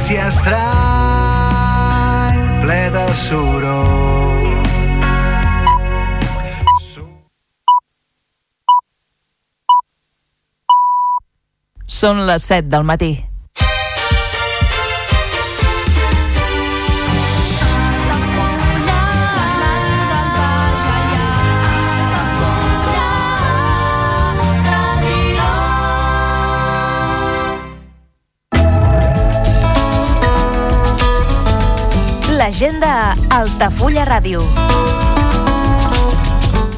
silenci estrany, ple de soroll. Són les 7 del matí. L'agenda Altafulla Ràdio.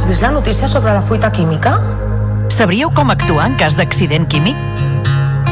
Has vist la notícia sobre la fuita química? Sabríeu com actuar en cas d'accident químic?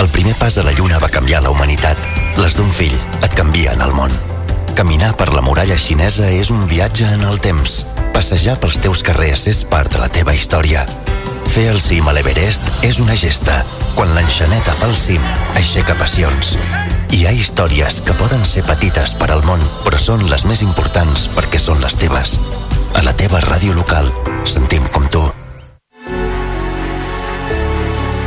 El primer pas a la Lluna va canviar la humanitat. Les d'un fill et canvien el món. Caminar per la muralla xinesa és un viatge en el temps. Passejar pels teus carrers és part de la teva història. Fer el cim a l'Everest és una gesta. Quan l'enxaneta fa el cim, aixeca passions. Hi ha històries que poden ser petites per al món, però són les més importants perquè són les teves. A la teva ràdio local, sentim com tu.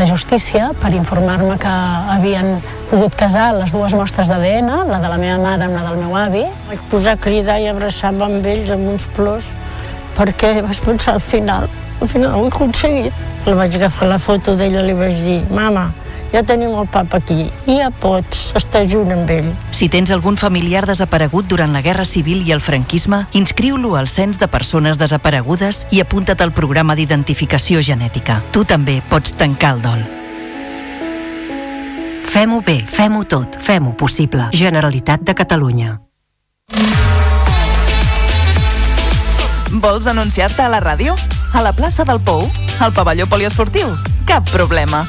de justícia per informar-me que havien pogut casar les dues mostres d'ADN, la de la meva mare amb la del meu avi. Vaig posar a cridar i abraçar-me amb ells amb uns plors perquè vaig pensar al final, al final ho he aconseguit. La vaig agafar la foto d'ella i li vaig dir, mama, ja tenim el papa aquí i ja pots estar junt amb ell. Si tens algun familiar desaparegut durant la Guerra Civil i el franquisme, inscriu-lo al Cens de Persones Desaparegudes i apunta't al programa d'identificació genètica. Tu també pots tancar el dol. Fem-ho bé, fem-ho tot, fem-ho possible. Generalitat de Catalunya. Vols anunciar-te a la ràdio? A la plaça del Pou? Al pavelló poliesportiu? Cap problema.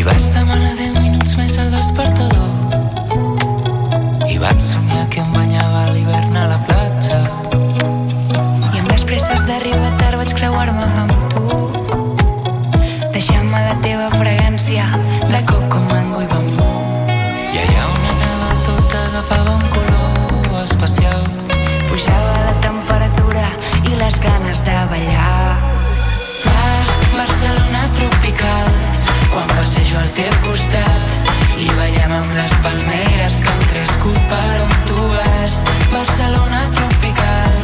Li vaig demanar 10 minuts més al despertador i vaig somiar que em banyava a l'hivern a la platja. I amb les presses d'arribar tard vaig creuar-me amb tu deixant-me la teva fragància de coco, mango i bambú. I allà on anava tot agafava un color especial. Pujava la temperatura i les ganes de ballar. Fas Barcelona tropical quan passejo al teu costat i veiem amb les palmeres que han crescut per on tu vas. Barcelona tropical,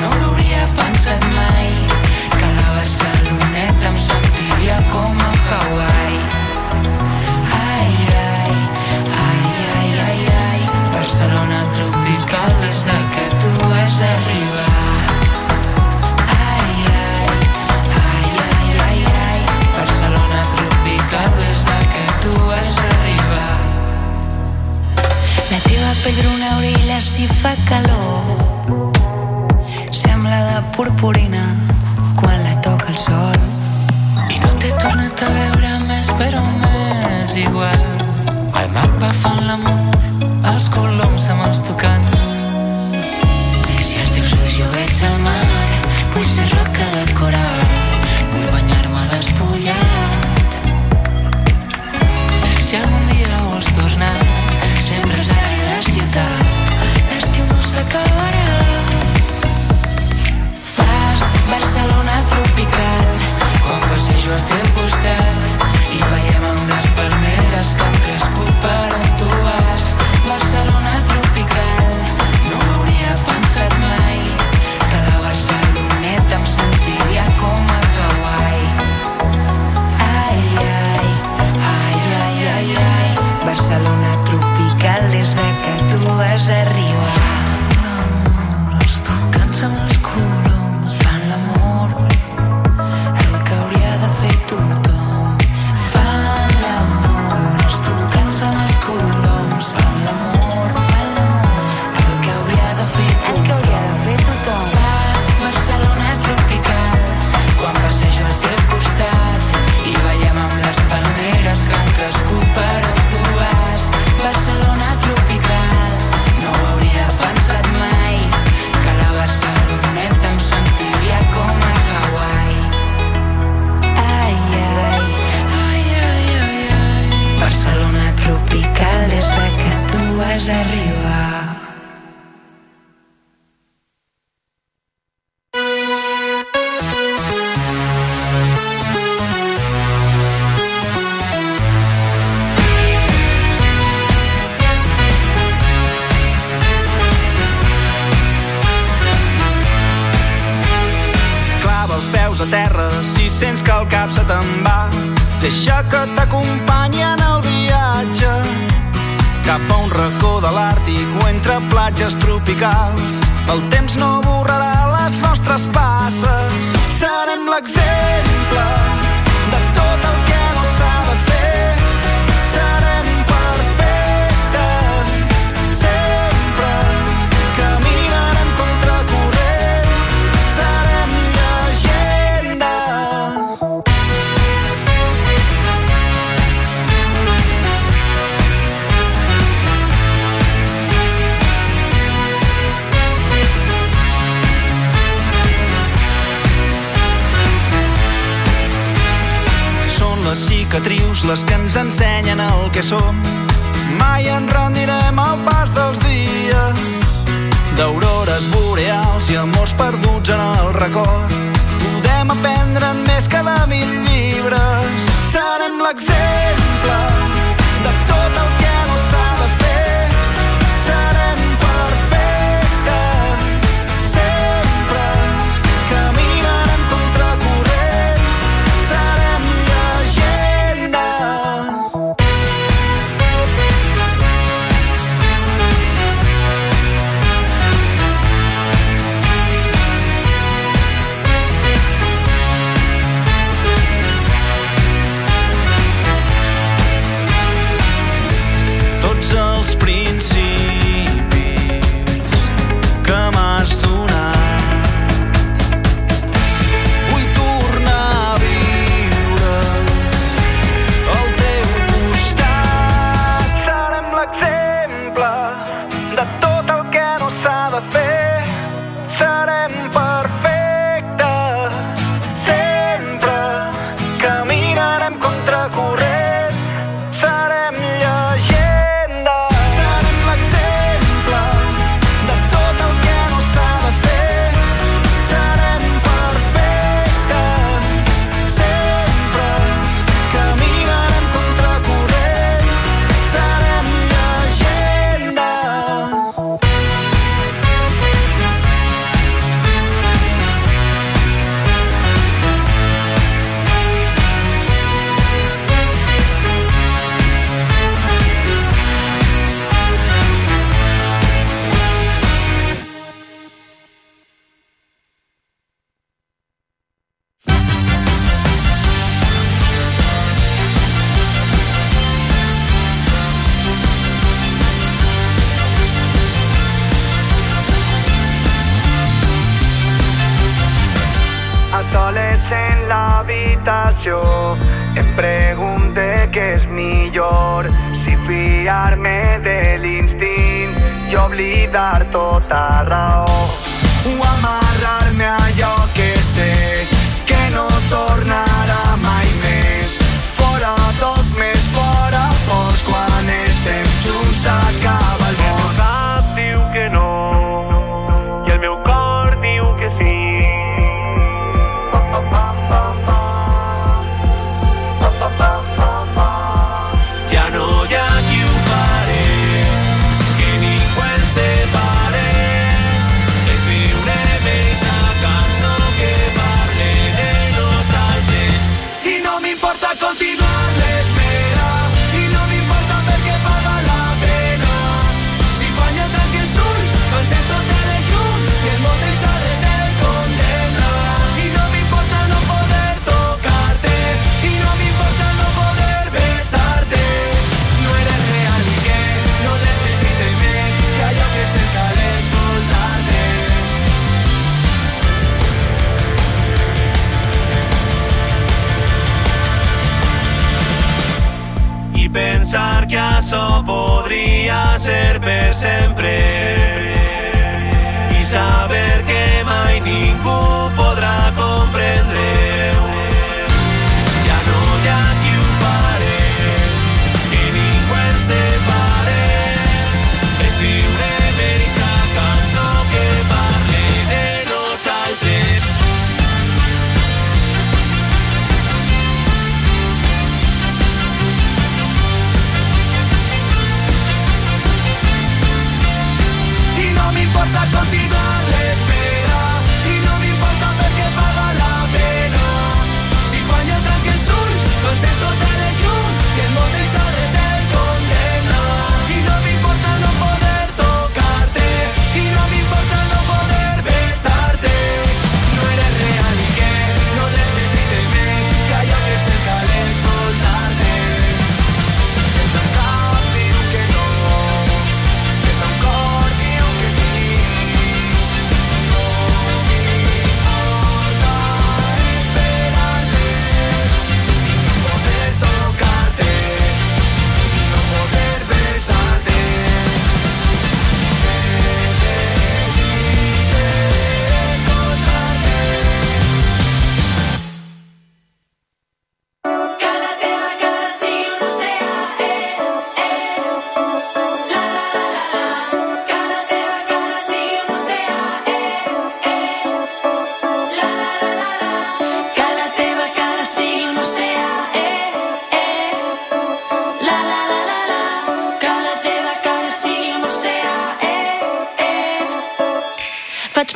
no ho hauria pensat mai que la Barceloneta em sentiria com a Hawaii. Ai, ai, ai, ai, ai, ai, Barcelona tropical des de que tu vas arribar. Teva pell bruna orilla si fa calor. Sembla de purpurina quan la toca el sol. I no t'he tornat a veure més, però més igual. El mapa fan l'amor, els coloms amb els tocants. Si els teus ulls jo veig el mar, vull ser roca de coral, vull banyar-me despullat. Si algun dia vols tornar,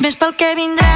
més pel que vindrà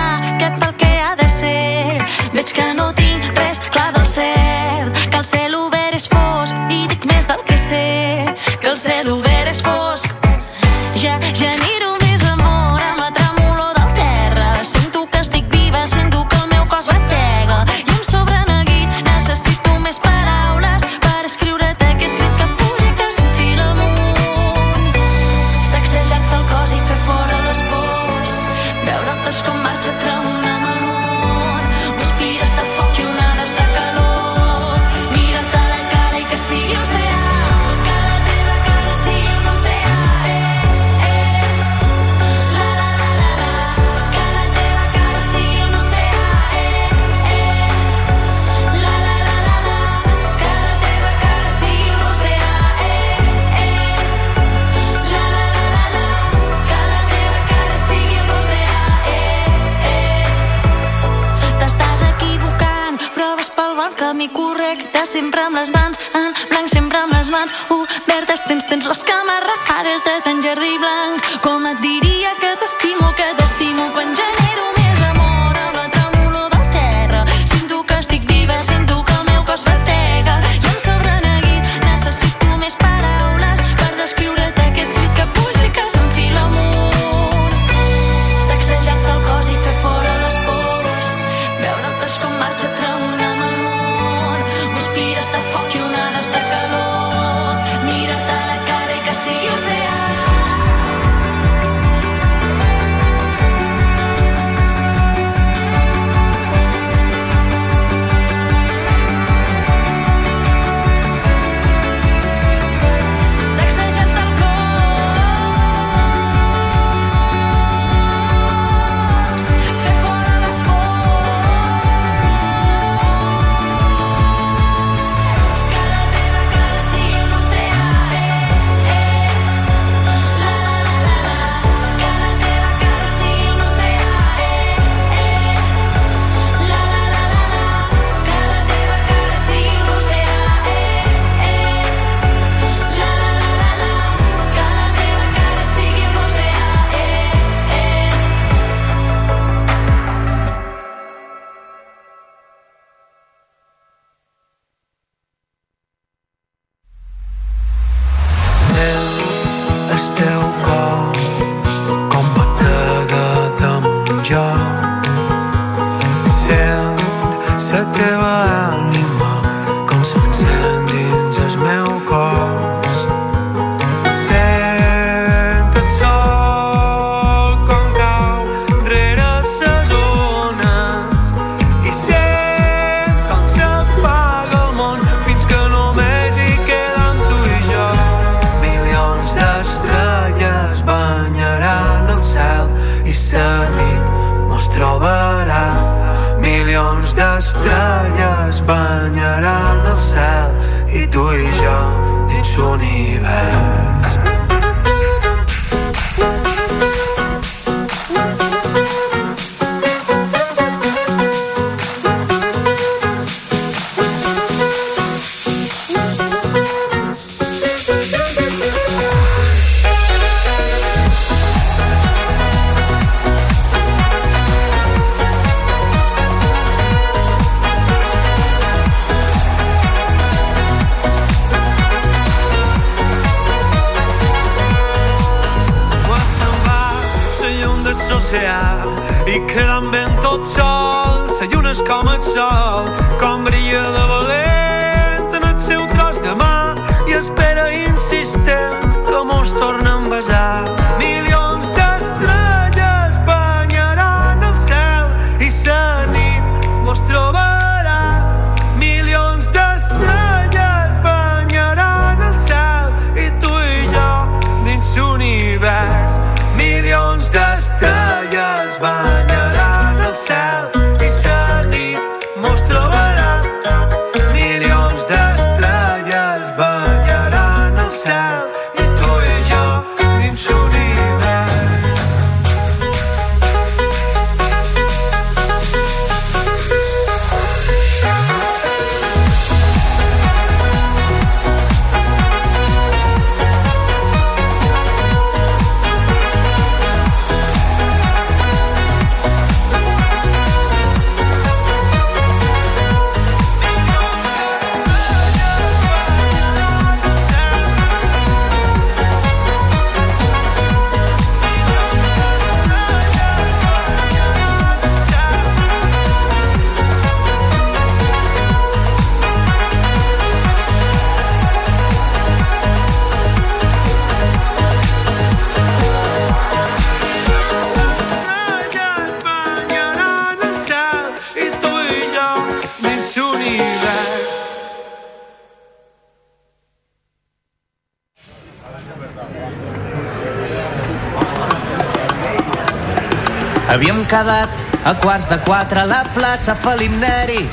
quedat a quarts de quatre a la plaça Felimneri,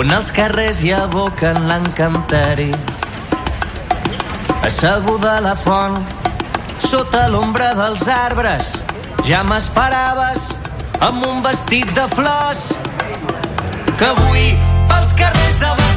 on els carrers hi aboquen l'encanteri. Asseguda a la font, sota l'ombra dels arbres, ja m'esperaves amb un vestit de flors que avui pels carrers de Barcelona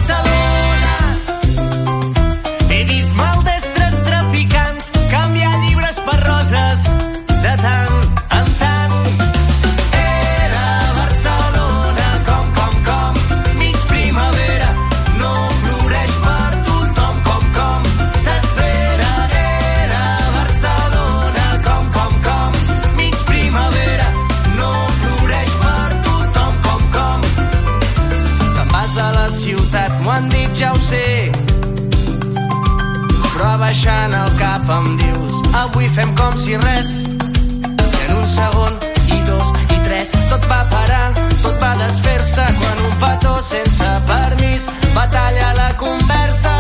fem com si res. I en un segon, i dos, i tres, tot va parar, tot va desfer-se quan un petó sense permís batalla la conversa.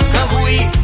Que avui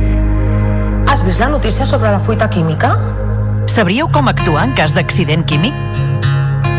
Has vist la notícia sobre la fuita química? Sabríeu com actuar en cas d'accident químic?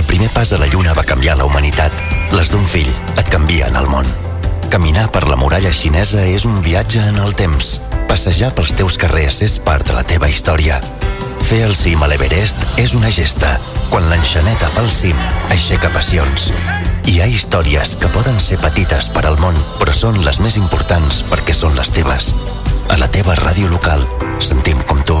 El primer pas a la Lluna va canviar la humanitat. Les d'un fill et canvien el món. Caminar per la muralla xinesa és un viatge en el temps. Passejar pels teus carrers és part de la teva història. Fer el cim a l'Everest és una gesta. Quan l'enxaneta fa el cim, aixeca passions. Hi ha històries que poden ser petites per al món, però són les més importants perquè són les teves. A la teva ràdio local, sentim com tu.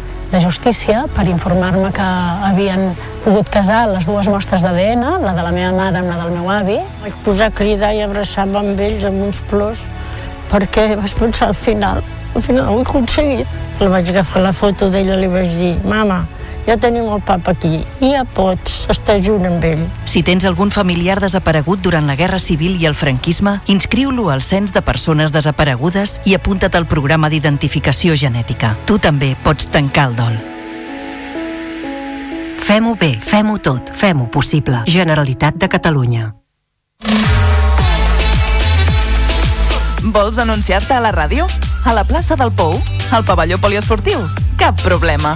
de justícia per informar-me que havien pogut casar les dues mostres d'ADN, la de la meva mare amb la del meu avi. Vaig posar a cridar i abraçar-me amb ells amb uns plors perquè vaig pensar al final, al final ho he aconseguit. La vaig agafar la foto d'ella i li vaig dir, mama, ja tenim el papa aquí i ja pots estar junt amb ell. Si tens algun familiar desaparegut durant la Guerra Civil i el franquisme, inscriu-lo al cens de persones desaparegudes i apunta't al programa d'identificació genètica. Tu també pots tancar el dol. Fem-ho bé, fem-ho tot, fem-ho possible. Generalitat de Catalunya. Vols anunciar-te a la ràdio? A la plaça del Pou? Al pavelló poliesportiu? Cap problema.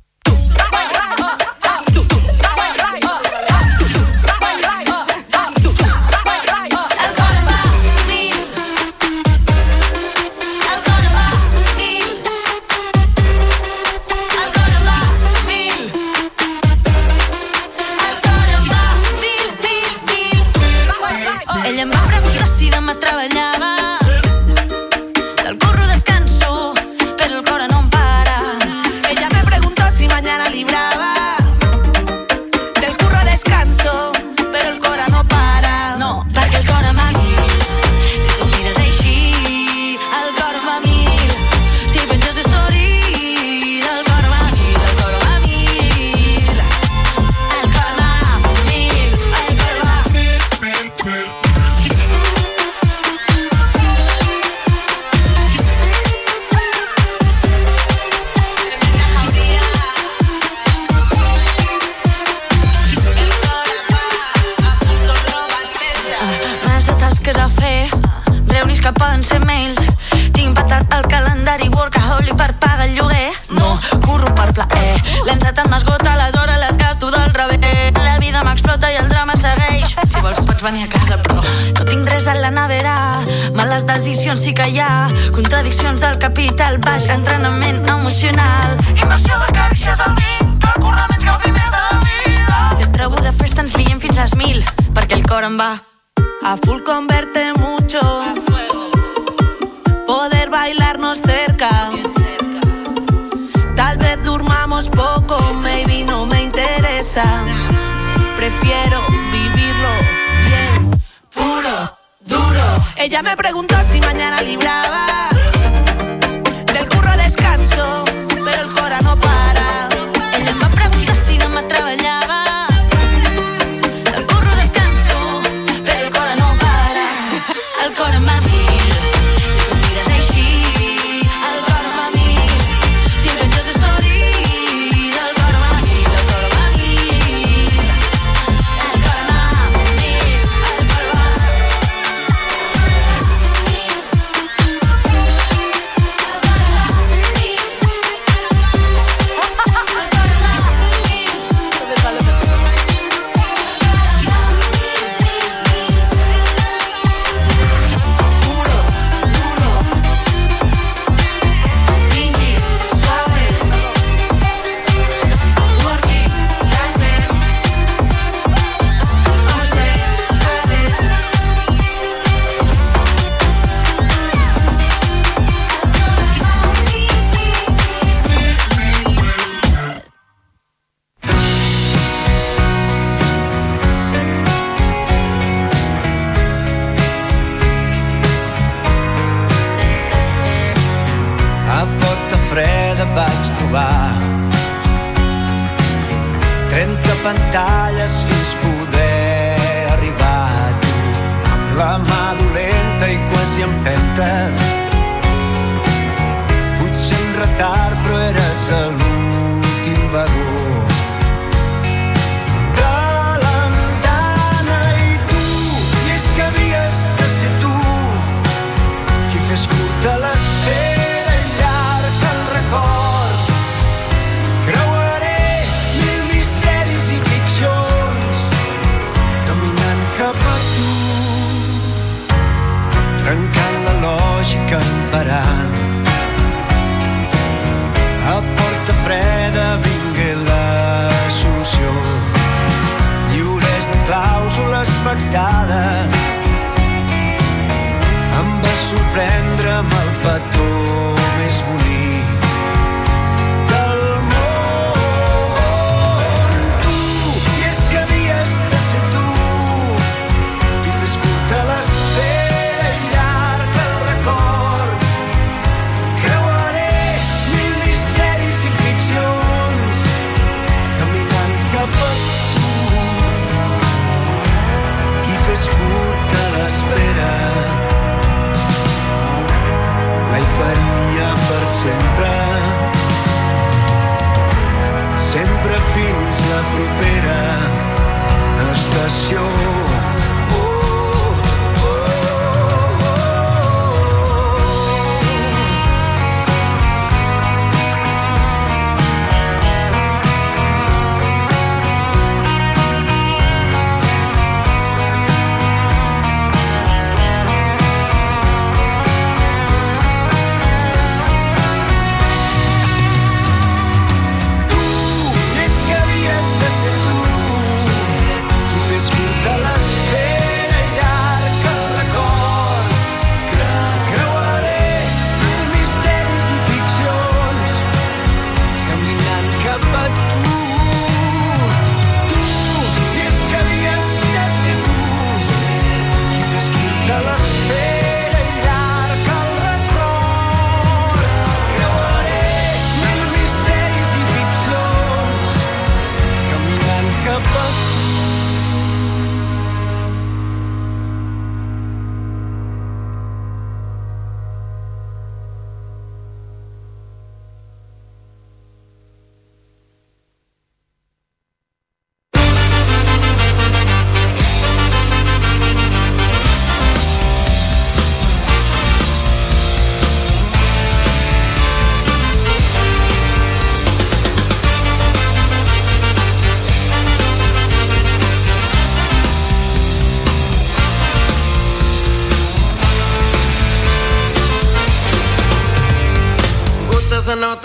L'encetat m'esgota, les hores les gasto del revés. La vida m'explota i el drama segueix. Si vols pots venir a casa, però no. Tinc res a la nevera, males decisions sí que hi ha. Contradiccions del capital baix, entrenament emocional. Inversió de carícies al vint, menys gaudir més de la vida. Sempre ho de festa ens liem fins às mil, perquè el cor em va A full converte mucho. Poder bailarnos cerca. Tal vez durmamos poco, maybe no me interesa. Prefiero vivirlo bien, puro, duro. Ella me preguntó si mañana libraba. Del curro descanso, pero el cora no para.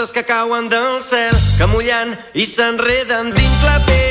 coses que cauen del cel, que mullant i s'enreden dins la pell.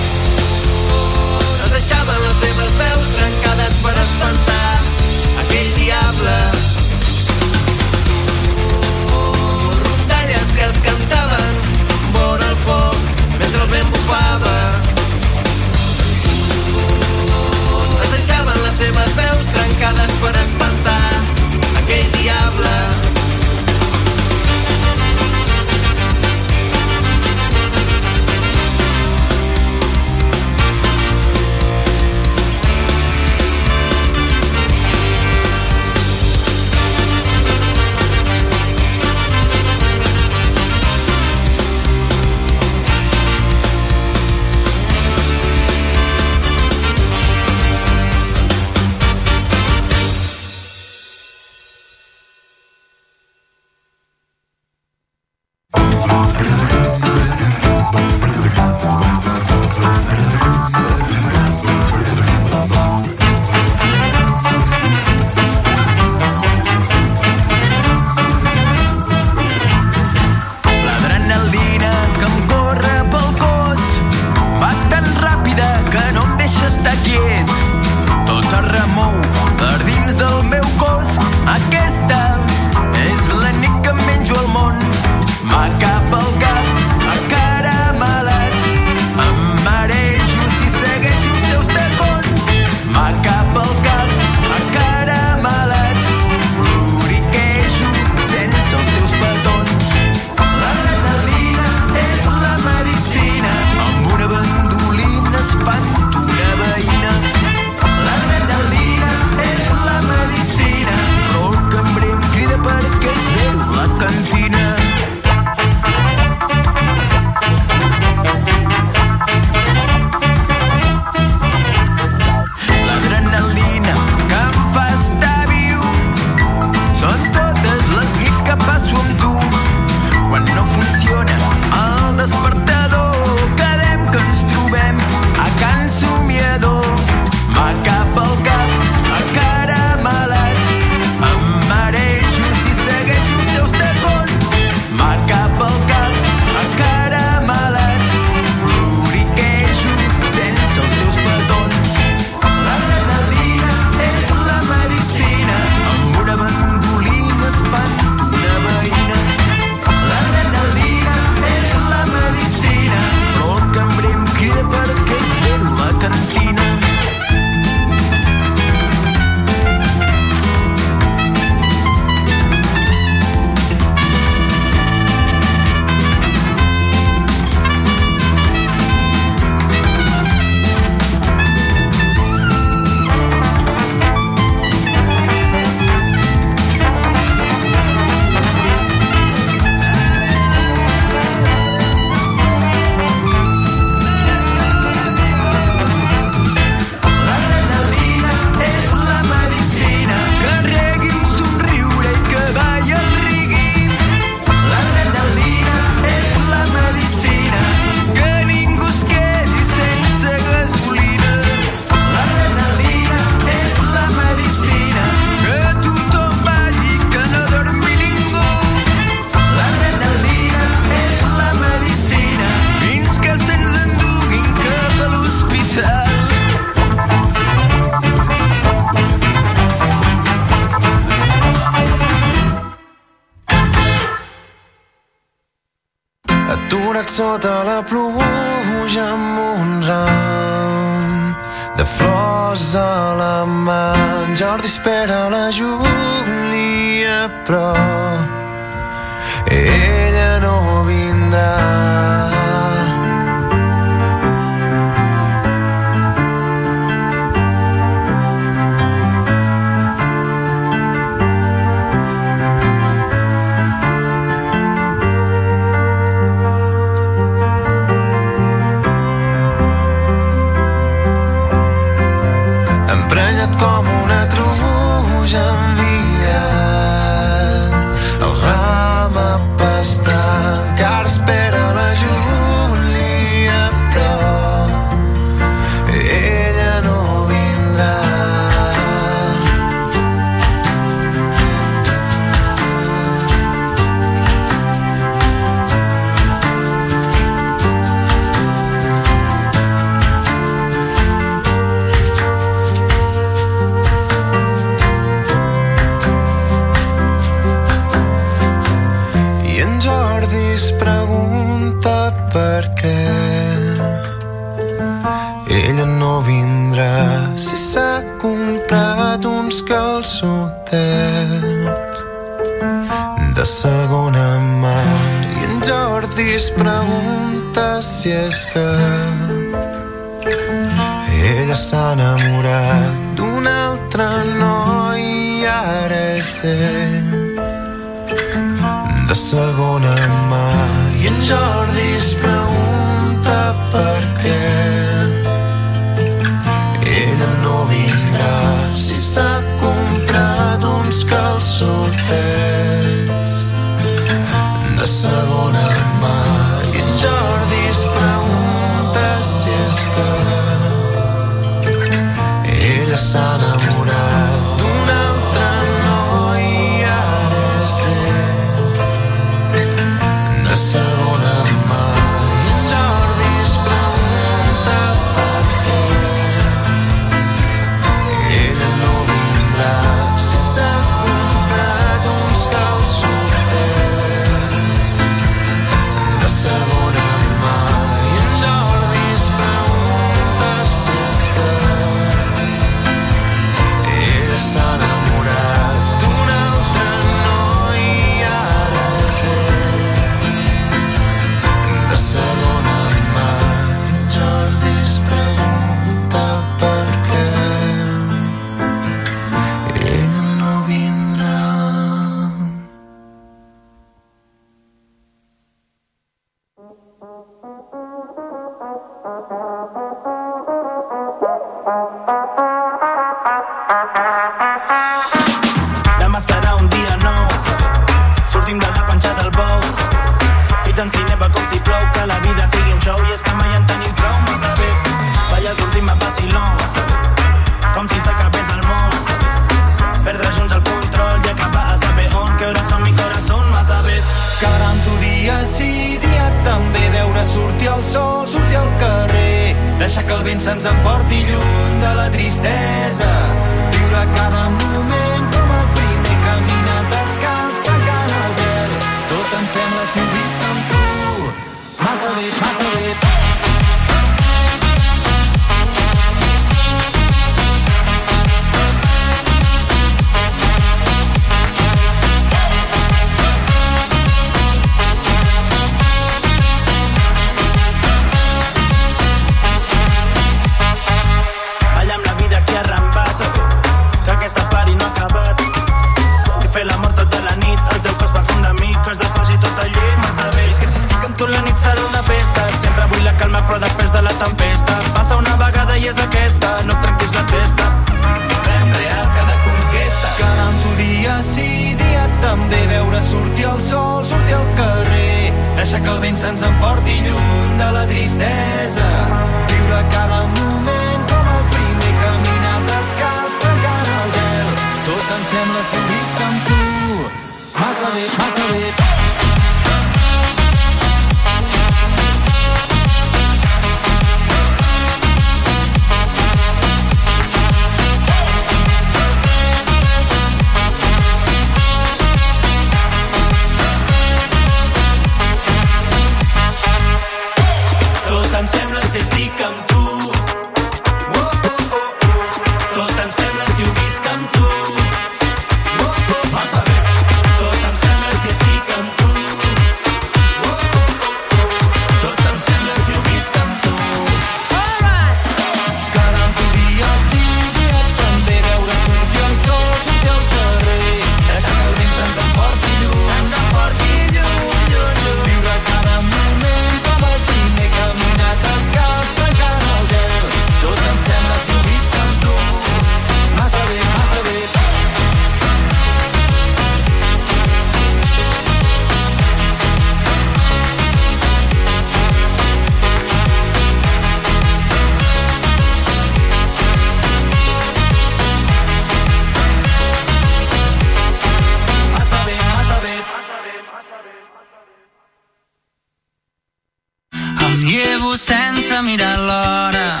llevo sense mirar l'hora.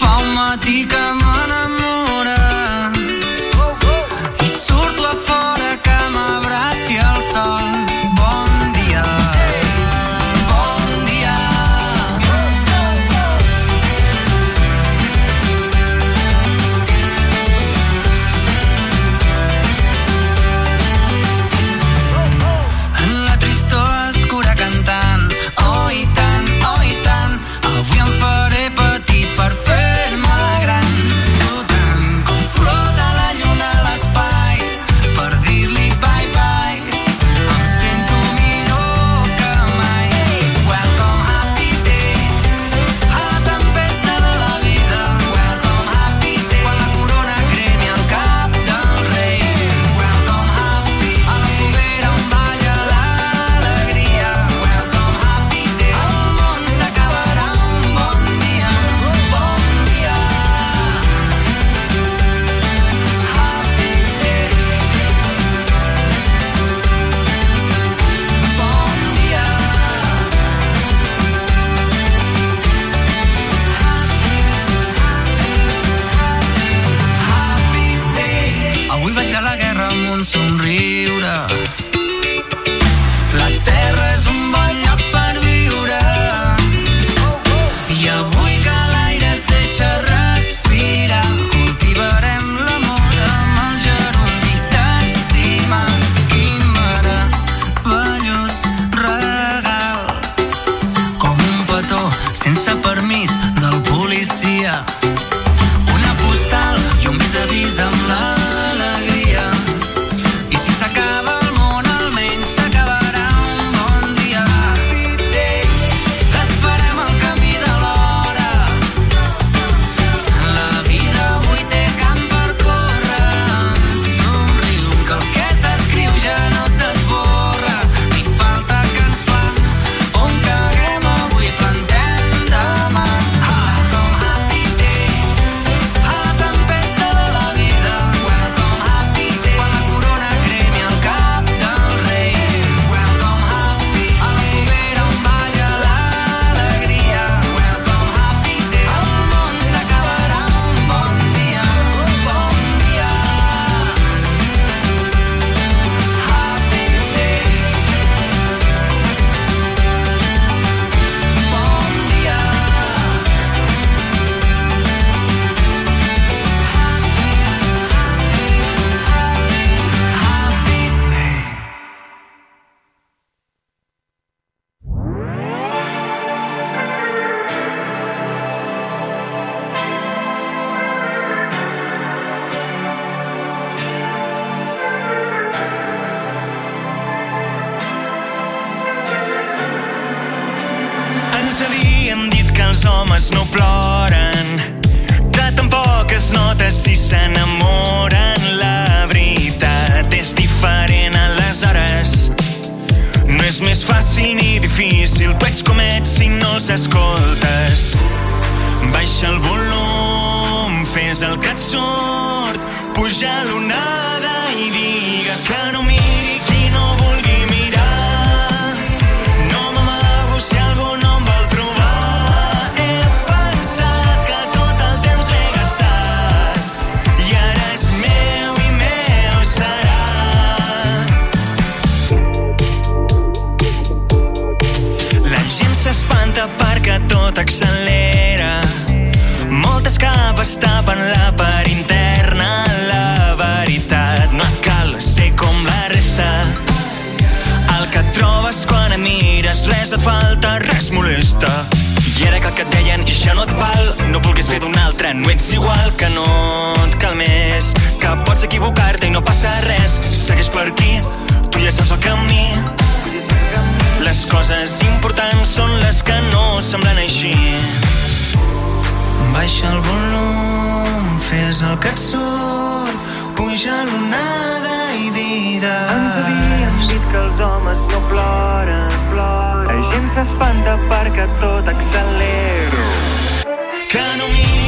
Fa un matí que m'ha passa res, segueix per aquí, tu ja saps el camí. Les coses importants són les que no semblen així. Baixa el volum, fes el que et surt, puja l'onada i dida. Ens havíem dit que els homes no ploren, ploren. La gent s'espanta perquè tot accelera. Que no mires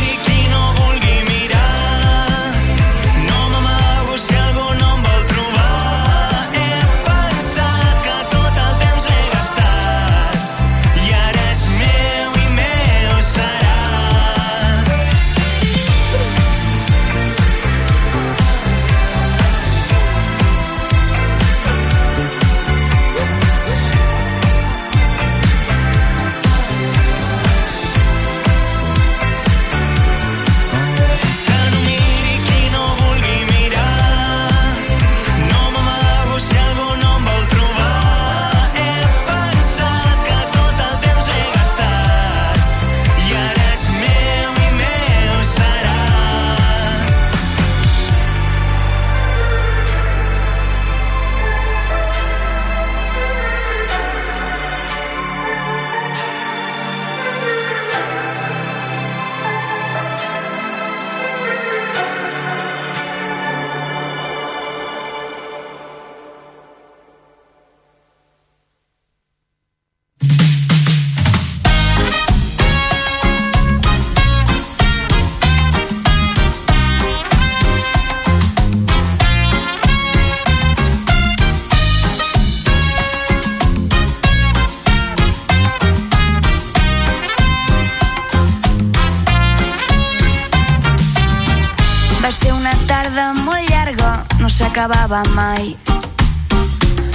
s'acabava mai.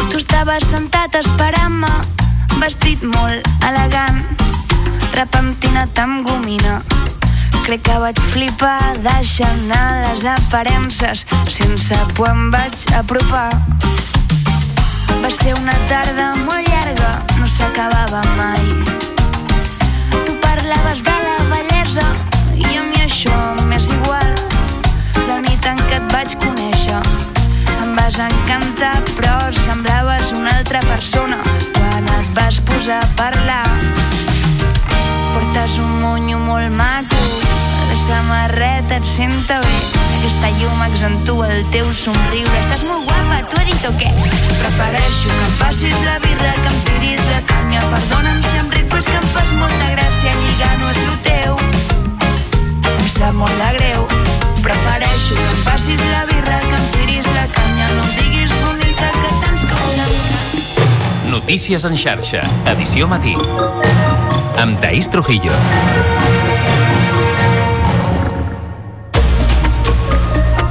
Tu estaves sentat esperant-me, vestit molt elegant, repentinat amb gomina. Crec que vaig flipar deixant anar les aparences, sense por em vaig apropar. Va ser una tarda molt llarga, no s'acabava mai. Tu parlaves de la bellesa i a mi això m'és igual. La nit en què et vaig conèixer em vas encantar, però semblaves una altra persona quan et vas posar a parlar. Portes un monyo molt maco, la samarreta et senta bé, aquesta llum accentua el teu somriure. Estàs molt guapa, t'ho he dit o què? Prefereixo que em passis la birra, que em tiris la canya. Perdona'm si em ric, però és que em fas molta gràcia. Lligar no és el teu. Sap molt de greu. Prefereixo que em passis la birra, que em tiris la canya. No em diguis bonica, que tants cops em Notícies en xarxa, edició matí. Amb Taís Trujillo.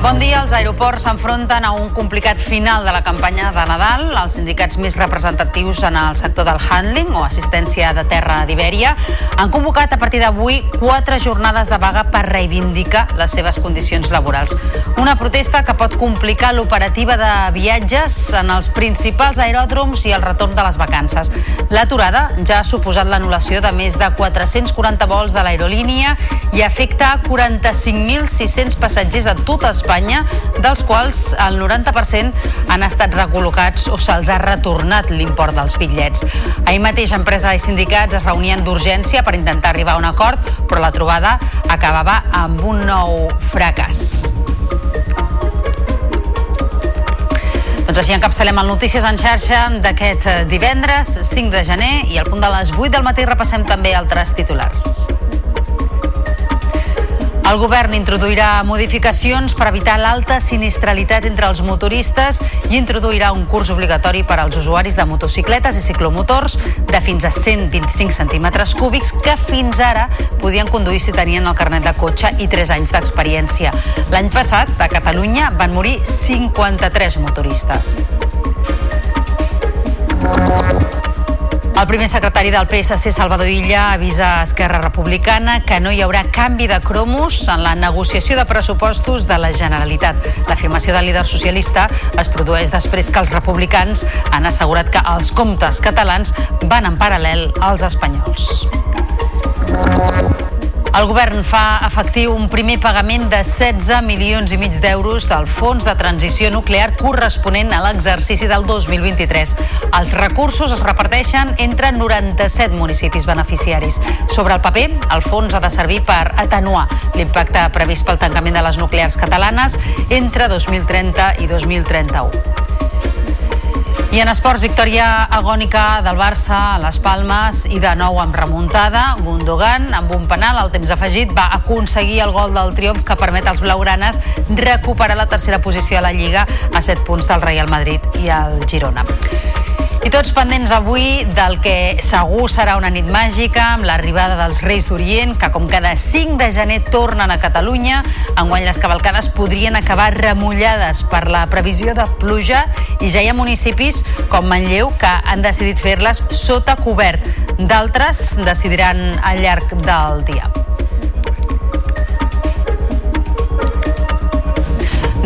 Bon dia. Els aeroports s'enfronten a un complicat final de la campanya de Nadal. Els sindicats més representatius en el sector del handling o assistència de terra d'Ibèria han convocat a partir d'avui quatre jornades de vaga per reivindicar les seves condicions laborals. Una protesta que pot complicar l'operativa de viatges en els principals aeròdroms i el retorn de les vacances. L'aturada ja ha suposat l'anul·lació de més de 440 vols de l'aerolínia i afecta a 45.600 passatgers a tot Espanya, dels quals el 90% han estat recol·locats o se'ls ha retornat l'import dels bitllets. Ahir mateix empresa i sindicats es reunien d'urgència per intentar arribar a un acord, però la trobada acabava amb un nou fracàs. Doncs així encapçalem el Notícies en xarxa d'aquest eh, divendres 5 de gener i al punt de les 8 del matí repassem també altres titulars. El govern introduirà modificacions per evitar l'alta sinistralitat entre els motoristes i introduirà un curs obligatori per als usuaris de motocicletes i ciclomotors de fins a 125 centímetres cúbics que fins ara podien conduir si tenien el carnet de cotxe i 3 anys d'experiència. L'any passat, a Catalunya, van morir 53 motoristes. El primer secretari del PSC, Salvador Illa, avisa a Esquerra Republicana que no hi haurà canvi de cromos en la negociació de pressupostos de la Generalitat. L'afirmació del líder socialista es produeix després que els republicans han assegurat que els comptes catalans van en paral·lel als espanyols. El govern fa efectiu un primer pagament de 16 milions i mig d'euros del Fons de Transició Nuclear corresponent a l'exercici del 2023. Els recursos es reparteixen entre 97 municipis beneficiaris. Sobre el paper, el fons ha de servir per atenuar l'impacte previst pel tancament de les nuclears catalanes entre 2030 i 2031. I en esports, victòria agònica del Barça a les Palmes i de nou amb remuntada. Gundogan, amb un penal al temps afegit, va aconseguir el gol del triomf que permet als blaugranes recuperar la tercera posició a la Lliga a 7 punts del Real Madrid i el Girona. I tots pendents avui del que segur serà una nit màgica amb l'arribada dels Reis d'Orient, que com cada 5 de gener tornen a Catalunya. Enguany les cavalcades podrien acabar remullades per la previsió de pluja i ja hi ha municipis com Manlleu que han decidit fer-les sota cobert. D'altres decidiran al llarg del dia.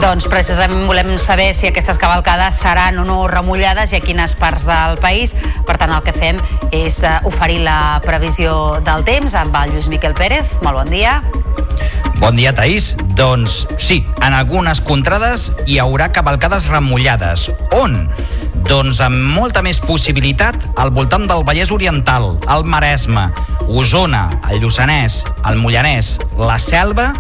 Doncs precisament volem saber si aquestes cavalcades seran o no remullades i a quines parts del país. Per tant, el que fem és eh, oferir la previsió del temps amb el Lluís Miquel Pérez. Molt bon dia. Bon dia, Taís. Doncs sí, en algunes contrades hi haurà cavalcades remullades. On? Doncs amb molta més possibilitat al voltant del Vallès Oriental, el Maresme, Osona, el Lluçanès, el Mollanès, la Selva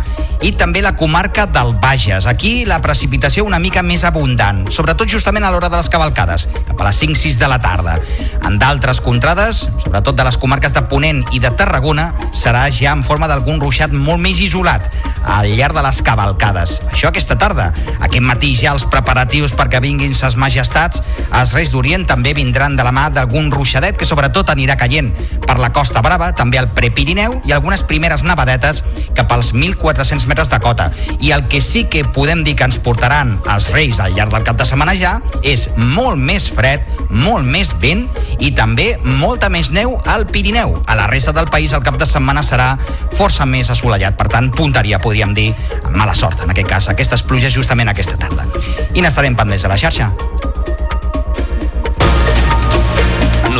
i també la comarca del Bages. Aquí la precipitació una mica més abundant, sobretot justament a l'hora de les cavalcades, cap a les 5-6 de la tarda. En d'altres contrades, sobretot de les comarques de Ponent i de Tarragona, serà ja en forma d'algun ruixat molt més isolat al llarg de les cavalcades. Això aquesta tarda. Aquest matí ja els preparatius perquè vinguin ses majestats, els Reis d'Orient també vindran de la mà d'algun ruixadet que sobretot anirà caient per la Costa Brava, també al Prepirineu i algunes primeres nevadetes cap als 1.400 metres de cota. I el que sí que podem dir que ens portaran els Reis al llarg del cap de setmana ja és molt més fred, molt més vent i també molta més neu al Pirineu. A la resta del país el cap de setmana serà força més assolellat, per tant, punteria, podríem dir, mala sort, en aquest cas, aquestes pluges justament aquesta tarda. I n'estarem pendents a la xarxa.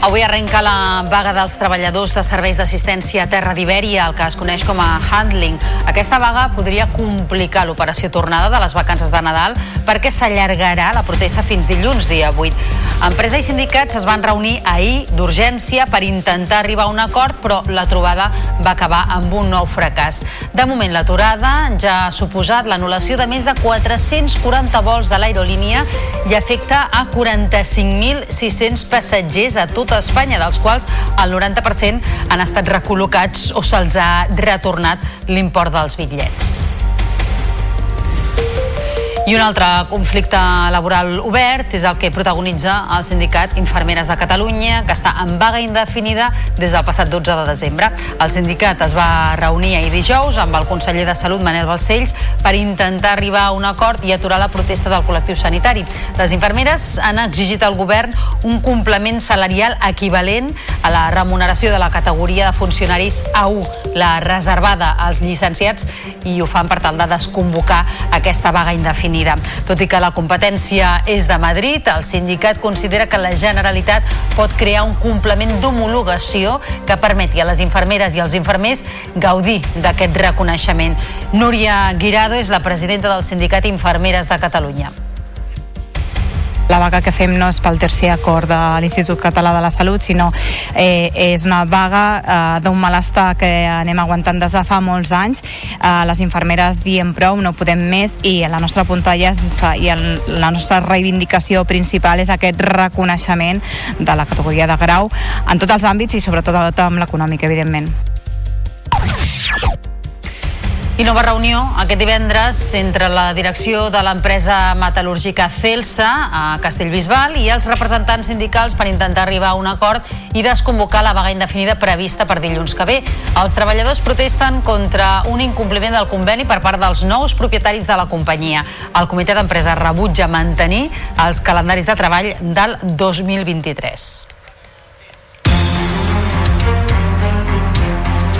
Avui arrenca la vaga dels treballadors de serveis d'assistència a Terra d'Ibèria, el que es coneix com a handling. Aquesta vaga podria complicar l'operació tornada de les vacances de Nadal perquè s'allargarà la protesta fins dilluns, dia 8. Empresa i sindicats es van reunir ahir d'urgència per intentar arribar a un acord, però la trobada va acabar amb un nou fracàs. De moment, l'aturada ja ha suposat l'anul·lació de més de 440 vols de l'aerolínia i afecta a 45.600 passatgers a tot tota Espanya, dels quals el 90% han estat recol·locats o se'ls ha retornat l'import dels bitllets. I un altre conflicte laboral obert és el que protagonitza el sindicat Infermeres de Catalunya, que està en vaga indefinida des del passat 12 de desembre. El sindicat es va reunir ahir dijous amb el conseller de Salut, Manel Balcells, per intentar arribar a un acord i aturar la protesta del col·lectiu sanitari. Les infermeres han exigit al govern un complement salarial equivalent a la remuneració de la categoria de funcionaris A1, la reservada als llicenciats, i ho fan per tal de desconvocar aquesta vaga indefinida definida. Tot i que la competència és de Madrid, el sindicat considera que la Generalitat pot crear un complement d'homologació que permeti a les infermeres i als infermers gaudir d'aquest reconeixement. Núria Guirado és la presidenta del sindicat Infermeres de Catalunya. La vaga que fem no és pel tercer acord de l'Institut Català de la Salut, sinó eh, és una vaga eh, d'un malestar que anem aguantant des de fa molts anys. Eh, les infermeres diem prou, no podem més, i la nostra puntalla i el, la nostra reivindicació principal és aquest reconeixement de la categoria de grau en tots els àmbits i sobretot amb l'econòmic, evidentment. I nova reunió aquest divendres entre la direcció de l'empresa metal·lúrgica Celsa a Castellbisbal i els representants sindicals per intentar arribar a un acord i desconvocar la vaga indefinida prevista per dilluns que ve. Els treballadors protesten contra un incompliment del conveni per part dels nous propietaris de la companyia. El comitè d'empresa rebutja mantenir els calendaris de treball del 2023.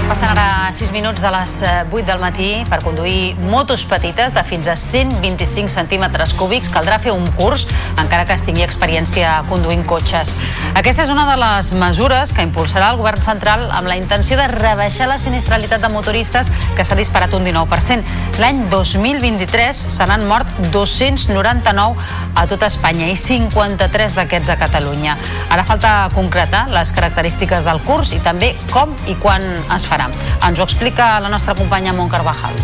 Passen ara 6 minuts de les 8 del matí per conduir motos petites de fins a 125 centímetres cúbics. Caldrà fer un curs, encara que es tingui experiència conduint cotxes. Aquesta és una de les mesures que impulsarà el govern central amb la intenció de rebaixar la sinistralitat de motoristes que s'ha disparat un 19%. L'any 2023 se n'han mort 299 a tot Espanya i 53 d'aquests a Catalunya. Ara falta concretar les característiques del curs i també com i quan es farà farà. Ens ho explica la nostra companya Mont Carvajal.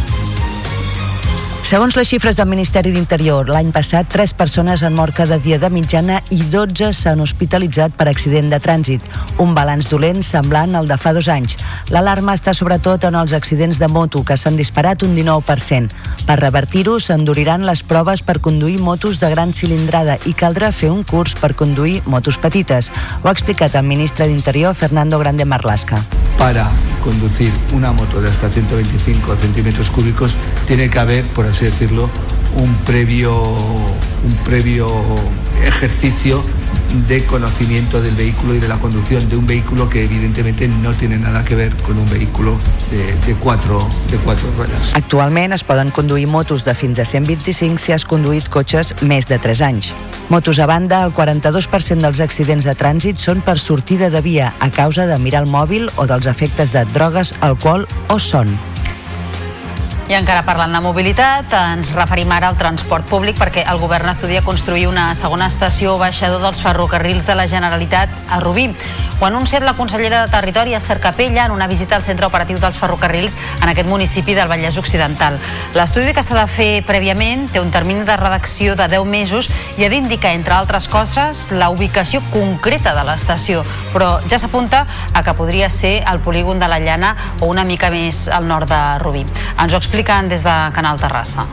Segons les xifres del Ministeri d'Interior, l'any passat, tres persones han mort cada dia de mitjana i 12 s'han hospitalitzat per accident de trànsit. Un balanç dolent semblant al de fa dos anys. L'alarma està sobretot en els accidents de moto, que s'han disparat un 19%. Per revertir-ho, s'enduriran les proves per conduir motos de gran cilindrada i caldrà fer un curs per conduir motos petites. Ho ha explicat el ministre d'Interior, Fernando Grande Marlasca. Para conducir una moto de hasta 125 centímetros cúbicos tiene que haber, por así decirlo, un previo, un previo ejercicio de conocimiento del vehículo y de la conducción de un vehículo que evidentemente no tiene nada que ver con un vehículo de, de, cuatro, de cuatro ruedas. Actualment es poden conduir motos de fins a 125 si has conduït cotxes més de 3 anys. Motos a banda, el 42% dels accidents de trànsit són per sortida de via a causa de mirar el mòbil o dels efectes de drogues, alcohol o son. I encara parlant de mobilitat, ens referim ara al transport públic perquè el govern estudia construir una segona estació baixador dels ferrocarrils de la Generalitat a Rubí. Ho ha anunciat la consellera de Territori, Esther Capella, en una visita al centre operatiu dels ferrocarrils en aquest municipi del Vallès Occidental. L'estudi que s'ha de fer prèviament té un termini de redacció de 10 mesos i ha d'indicar, entre altres coses, la ubicació concreta de l'estació, però ja s'apunta a que podria ser el polígon de la Llana o una mica més al nord de Rubí. Ens ho expliquen des de Canal Terrassa.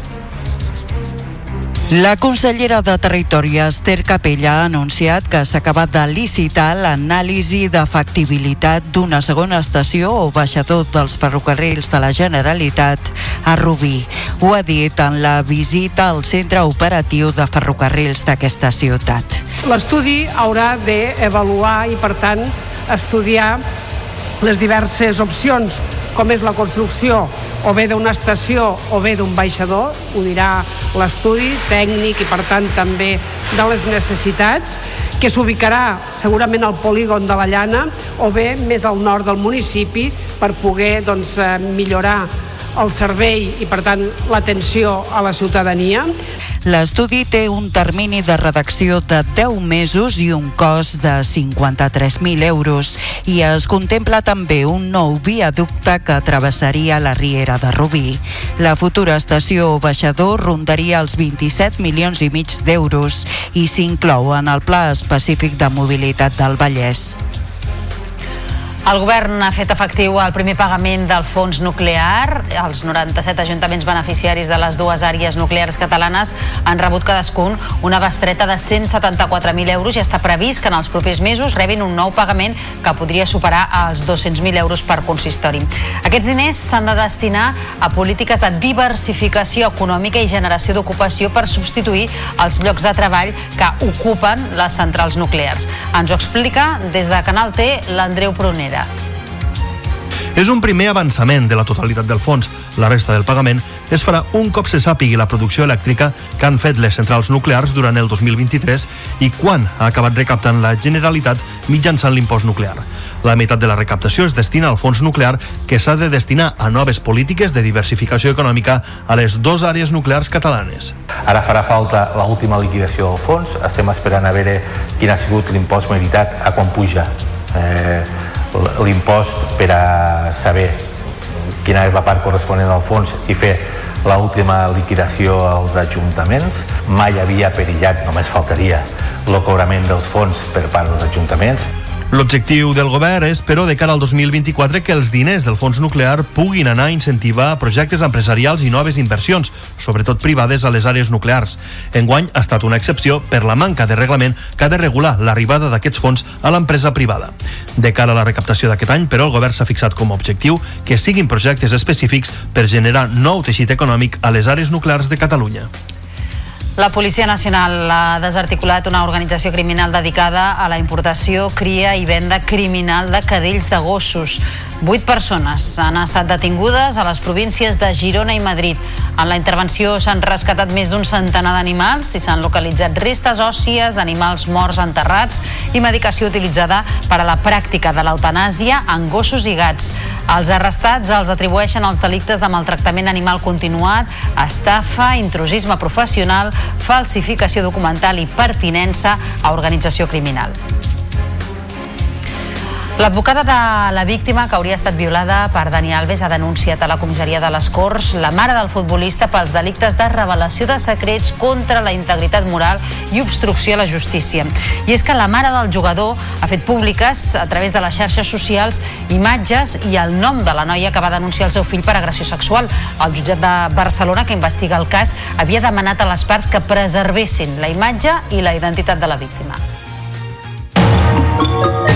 La consellera de Territori, Esther Capella, ha anunciat que s'ha acabat de licitar l'anàlisi d'efectibilitat d'una segona estació o baixador dels ferrocarrils de la Generalitat a Rubí. Ho ha dit en la visita al centre operatiu de ferrocarrils d'aquesta ciutat. L'estudi haurà d'avaluar i, per tant, estudiar les diverses opcions, com és la construcció o bé d'una estació o bé d'un baixador, ho dirà l'estudi tècnic i per tant també de les necessitats, que s'ubicarà segurament al polígon de la Llana o bé més al nord del municipi per poder doncs, eh, millorar el servei i per tant l'atenció a la ciutadania. L'estudi té un termini de redacció de 10 mesos i un cost de 53.000 euros i es contempla també un nou viaducte que travessaria la Riera de Rubí. La futura estació baixador rondaria els 27 milions i mig d'euros i s'inclou en el Pla Específic de Mobilitat del Vallès. El govern ha fet efectiu el primer pagament del fons nuclear. Els 97 ajuntaments beneficiaris de les dues àrees nuclears catalanes han rebut cadascun una bestreta de 174.000 euros i està previst que en els propers mesos rebin un nou pagament que podria superar els 200.000 euros per consistori. Aquests diners s'han de destinar a polítiques de diversificació econòmica i generació d'ocupació per substituir els llocs de treball que ocupen les centrals nuclears. Ens ho explica des de Canal T l'Andreu Prunera. És un primer avançament de la totalitat del fons. La resta del pagament es farà un cop se sàpigui la producció elèctrica que han fet les centrals nuclears durant el 2023 i quan ha acabat recaptant la Generalitat mitjançant l'impost nuclear. La meitat de la recaptació es destina al fons nuclear que s'ha de destinar a noves polítiques de diversificació econòmica a les dues àrees nuclears catalanes. Ara farà falta l'última liquidació del fons. Estem esperant a veure quin ha sigut l'impost meritat, a quan puja. Eh, l'impost per a saber quina és la part corresponent al fons i fer l'última liquidació als ajuntaments. Mai havia perillat, només faltaria, el cobrament dels fons per part dels ajuntaments. L'objectiu del govern és, però, de cara al 2024, que els diners del fons nuclear puguin anar a incentivar projectes empresarials i noves inversions, sobretot privades a les àrees nuclears. Enguany ha estat una excepció per la manca de reglament que ha de regular l'arribada d'aquests fons a l'empresa privada. De cara a la recaptació d'aquest any, però, el govern s'ha fixat com a objectiu que siguin projectes específics per generar nou teixit econòmic a les àrees nuclears de Catalunya. La Policia Nacional ha desarticulat una organització criminal dedicada a la importació, cria i venda criminal de cadells de gossos. Vuit persones han estat detingudes a les províncies de Girona i Madrid. En la intervenció s'han rescatat més d'un centenar d'animals i s'han localitzat restes òssies d'animals morts enterrats i medicació utilitzada per a la pràctica de l'eutanàsia en gossos i gats. Els arrestats els atribueixen els delictes de maltractament animal continuat, estafa, intrusisme professional, falsificació documental i pertinença a organització criminal. L'advocada de la víctima, que hauria estat violada per Dani Alves, ha denunciat a la comissaria de les Corts la mare del futbolista pels delictes de revelació de secrets contra la integritat moral i obstrucció a la justícia. I és que la mare del jugador ha fet públiques, a través de les xarxes socials, imatges i el nom de la noia que va denunciar el seu fill per agressió sexual. El jutjat de Barcelona, que investiga el cas, havia demanat a les parts que preservessin la imatge i la identitat de la víctima.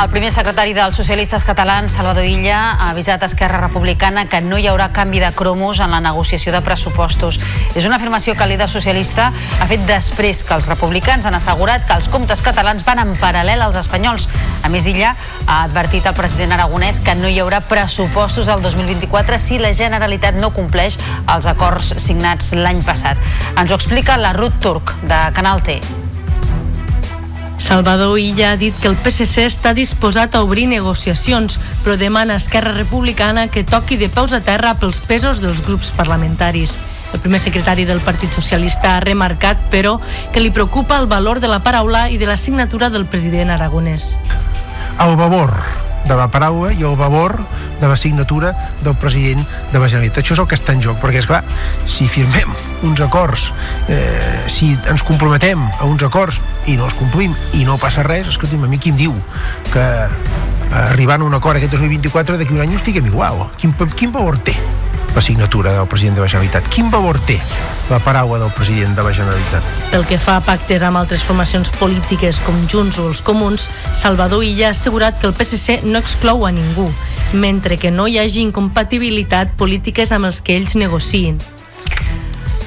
El primer secretari dels socialistes catalans, Salvador Illa, ha avisat a Esquerra Republicana que no hi haurà canvi de cromos en la negociació de pressupostos. És una afirmació que el líder socialista ha fet després que els republicans han assegurat que els comptes catalans van en paral·lel als espanyols. A més, Illa ha advertit al president aragonès que no hi haurà pressupostos del 2024 si la Generalitat no compleix els acords signats l'any passat. Ens ho explica la Ruth Turk, de Canal T. Salvador Illa ha dit que el PSC està disposat a obrir negociacions, però demana a Esquerra Republicana que toqui de peus a terra pels pesos dels grups parlamentaris. El primer secretari del Partit Socialista ha remarcat, però, que li preocupa el valor de la paraula i de la signatura del president aragonès. El valor de la paraula i el valor de la signatura del president de la Generalitat. Això és el que està en joc, perquè, és clar, si firmem uns acords, eh, si ens comprometem a uns acords i no els complim i no passa res, escolti'm, a mi qui em diu que arribant a un acord aquest 2024 d'aquí un any ho estiguem igual. Quin, quin valor té la signatura del president de la Generalitat? Quin valor té la paraula del president de la Generalitat? Pel que fa a pactes amb altres formacions polítiques com Junts o els Comuns, Salvador Illa ha assegurat que el PSC no exclou a ningú, mentre que no hi hagi incompatibilitat polítiques amb els que ells negociïn.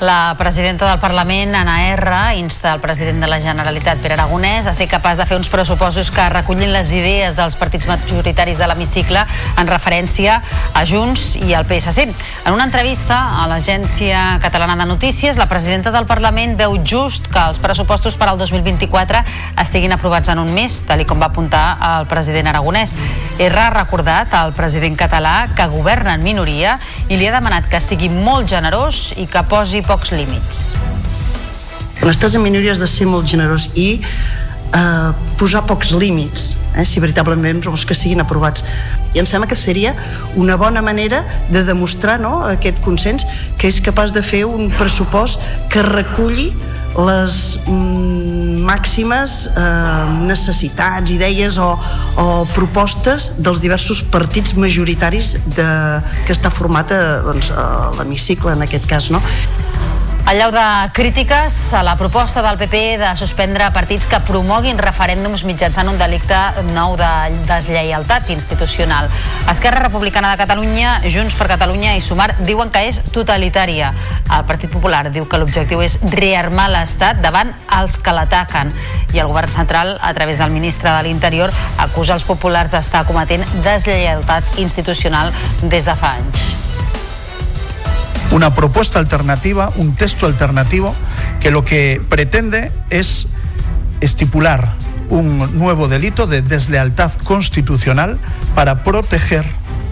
La presidenta del Parlament, Anna R, insta el president de la Generalitat, Pere Aragonès, a ser capaç de fer uns pressupostos que recullin les idees dels partits majoritaris de l'hemicicle en referència a Junts i al PSC. En una entrevista a l'Agència Catalana de Notícies, la presidenta del Parlament veu just que els pressupostos per al 2024 estiguin aprovats en un mes, tal com va apuntar el president Aragonès. R ha recordat al president català que governa en minoria i li ha demanat que sigui molt generós i que posi pocs límits. Estàs en minoria has de ser molt generós i eh, posar pocs límits eh, si veritablement vols que siguin aprovats i em sembla que seria una bona manera de demostrar no, aquest consens que és capaç de fer un pressupost que reculli les màximes eh, necessitats, idees o, o propostes dels diversos partits majoritaris de, que està format a, doncs, a l'hemicicle en aquest cas. No? El llau de crítiques a la proposta del PP de suspendre partits que promoguin referèndums mitjançant un delicte nou de deslleialtat institucional. Esquerra Republicana de Catalunya, Junts per Catalunya i Sumar diuen que és totalitària. El Partit Popular diu que l'objectiu és rearmar l'Estat davant els que l'ataquen. I el govern central, a través del ministre de l'Interior, acusa els populars d'estar cometent deslleialtat institucional des de fa anys una propuesta alternativa, un texto alternativo que lo que pretende es estipular un nuevo delito de deslealtad constitucional para proteger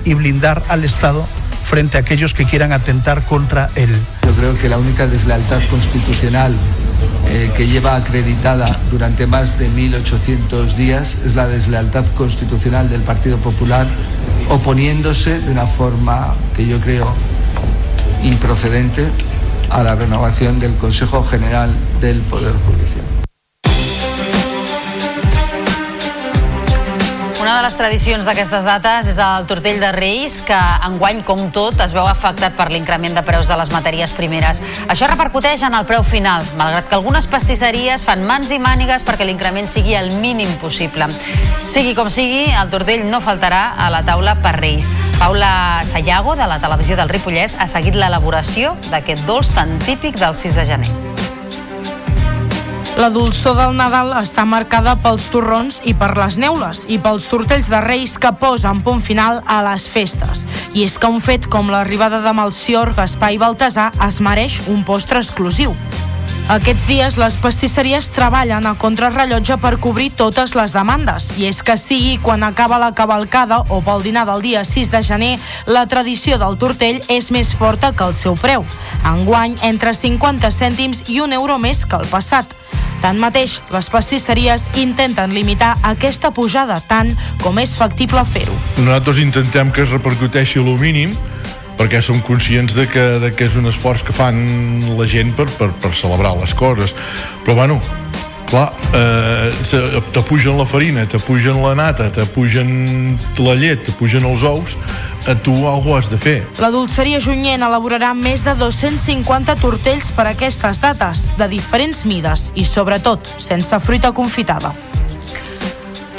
y blindar al Estado frente a aquellos que quieran atentar contra él. Yo creo que la única deslealtad constitucional eh, que lleva acreditada durante más de 1.800 días es la deslealtad constitucional del Partido Popular oponiéndose de una forma que yo creo improcedente a la renovación del Consejo General del Poder Judicial. Una de les tradicions d'aquestes dates és el tortell de Reis, que enguany, com tot, es veu afectat per l'increment de preus de les matèries primeres. Això repercuteix en el preu final, malgrat que algunes pastisseries fan mans i mànigues perquè l'increment sigui el mínim possible. Sigui com sigui, el tortell no faltarà a la taula per Reis. Paula Sayago, de la televisió del Ripollès, ha seguit l'elaboració d'aquest dolç tan típic del 6 de gener. La dolçor del Nadal està marcada pels torrons i per les neules i pels tortells de Reis que posen punt final a les festes. I és que un fet com l'arribada de Malcior, Gaspar i Baltasar es mereix un postre exclusiu. Aquests dies les pastisseries treballen a contrarrellotge per cobrir totes les demandes i és que sigui quan acaba la cavalcada o pel dinar del dia 6 de gener, la tradició del tortell és més forta que el seu preu. Enguany, entre 50 cèntims i un euro més que el passat. Tanmateix, les pastisseries intenten limitar aquesta pujada tant com és factible fer-ho. Nosaltres intentem que es repercuteixi lo mínim perquè som conscients de que, de que és un esforç que fan la gent per, per, per celebrar les coses però bueno clar, eh, t'apugen la farina, t'apugen la nata, t'apugen la llet, t'apugen els ous, a tu alguna has de fer. La dolceria Junyent elaborarà més de 250 tortells per a aquestes dates, de diferents mides i, sobretot, sense fruita confitada.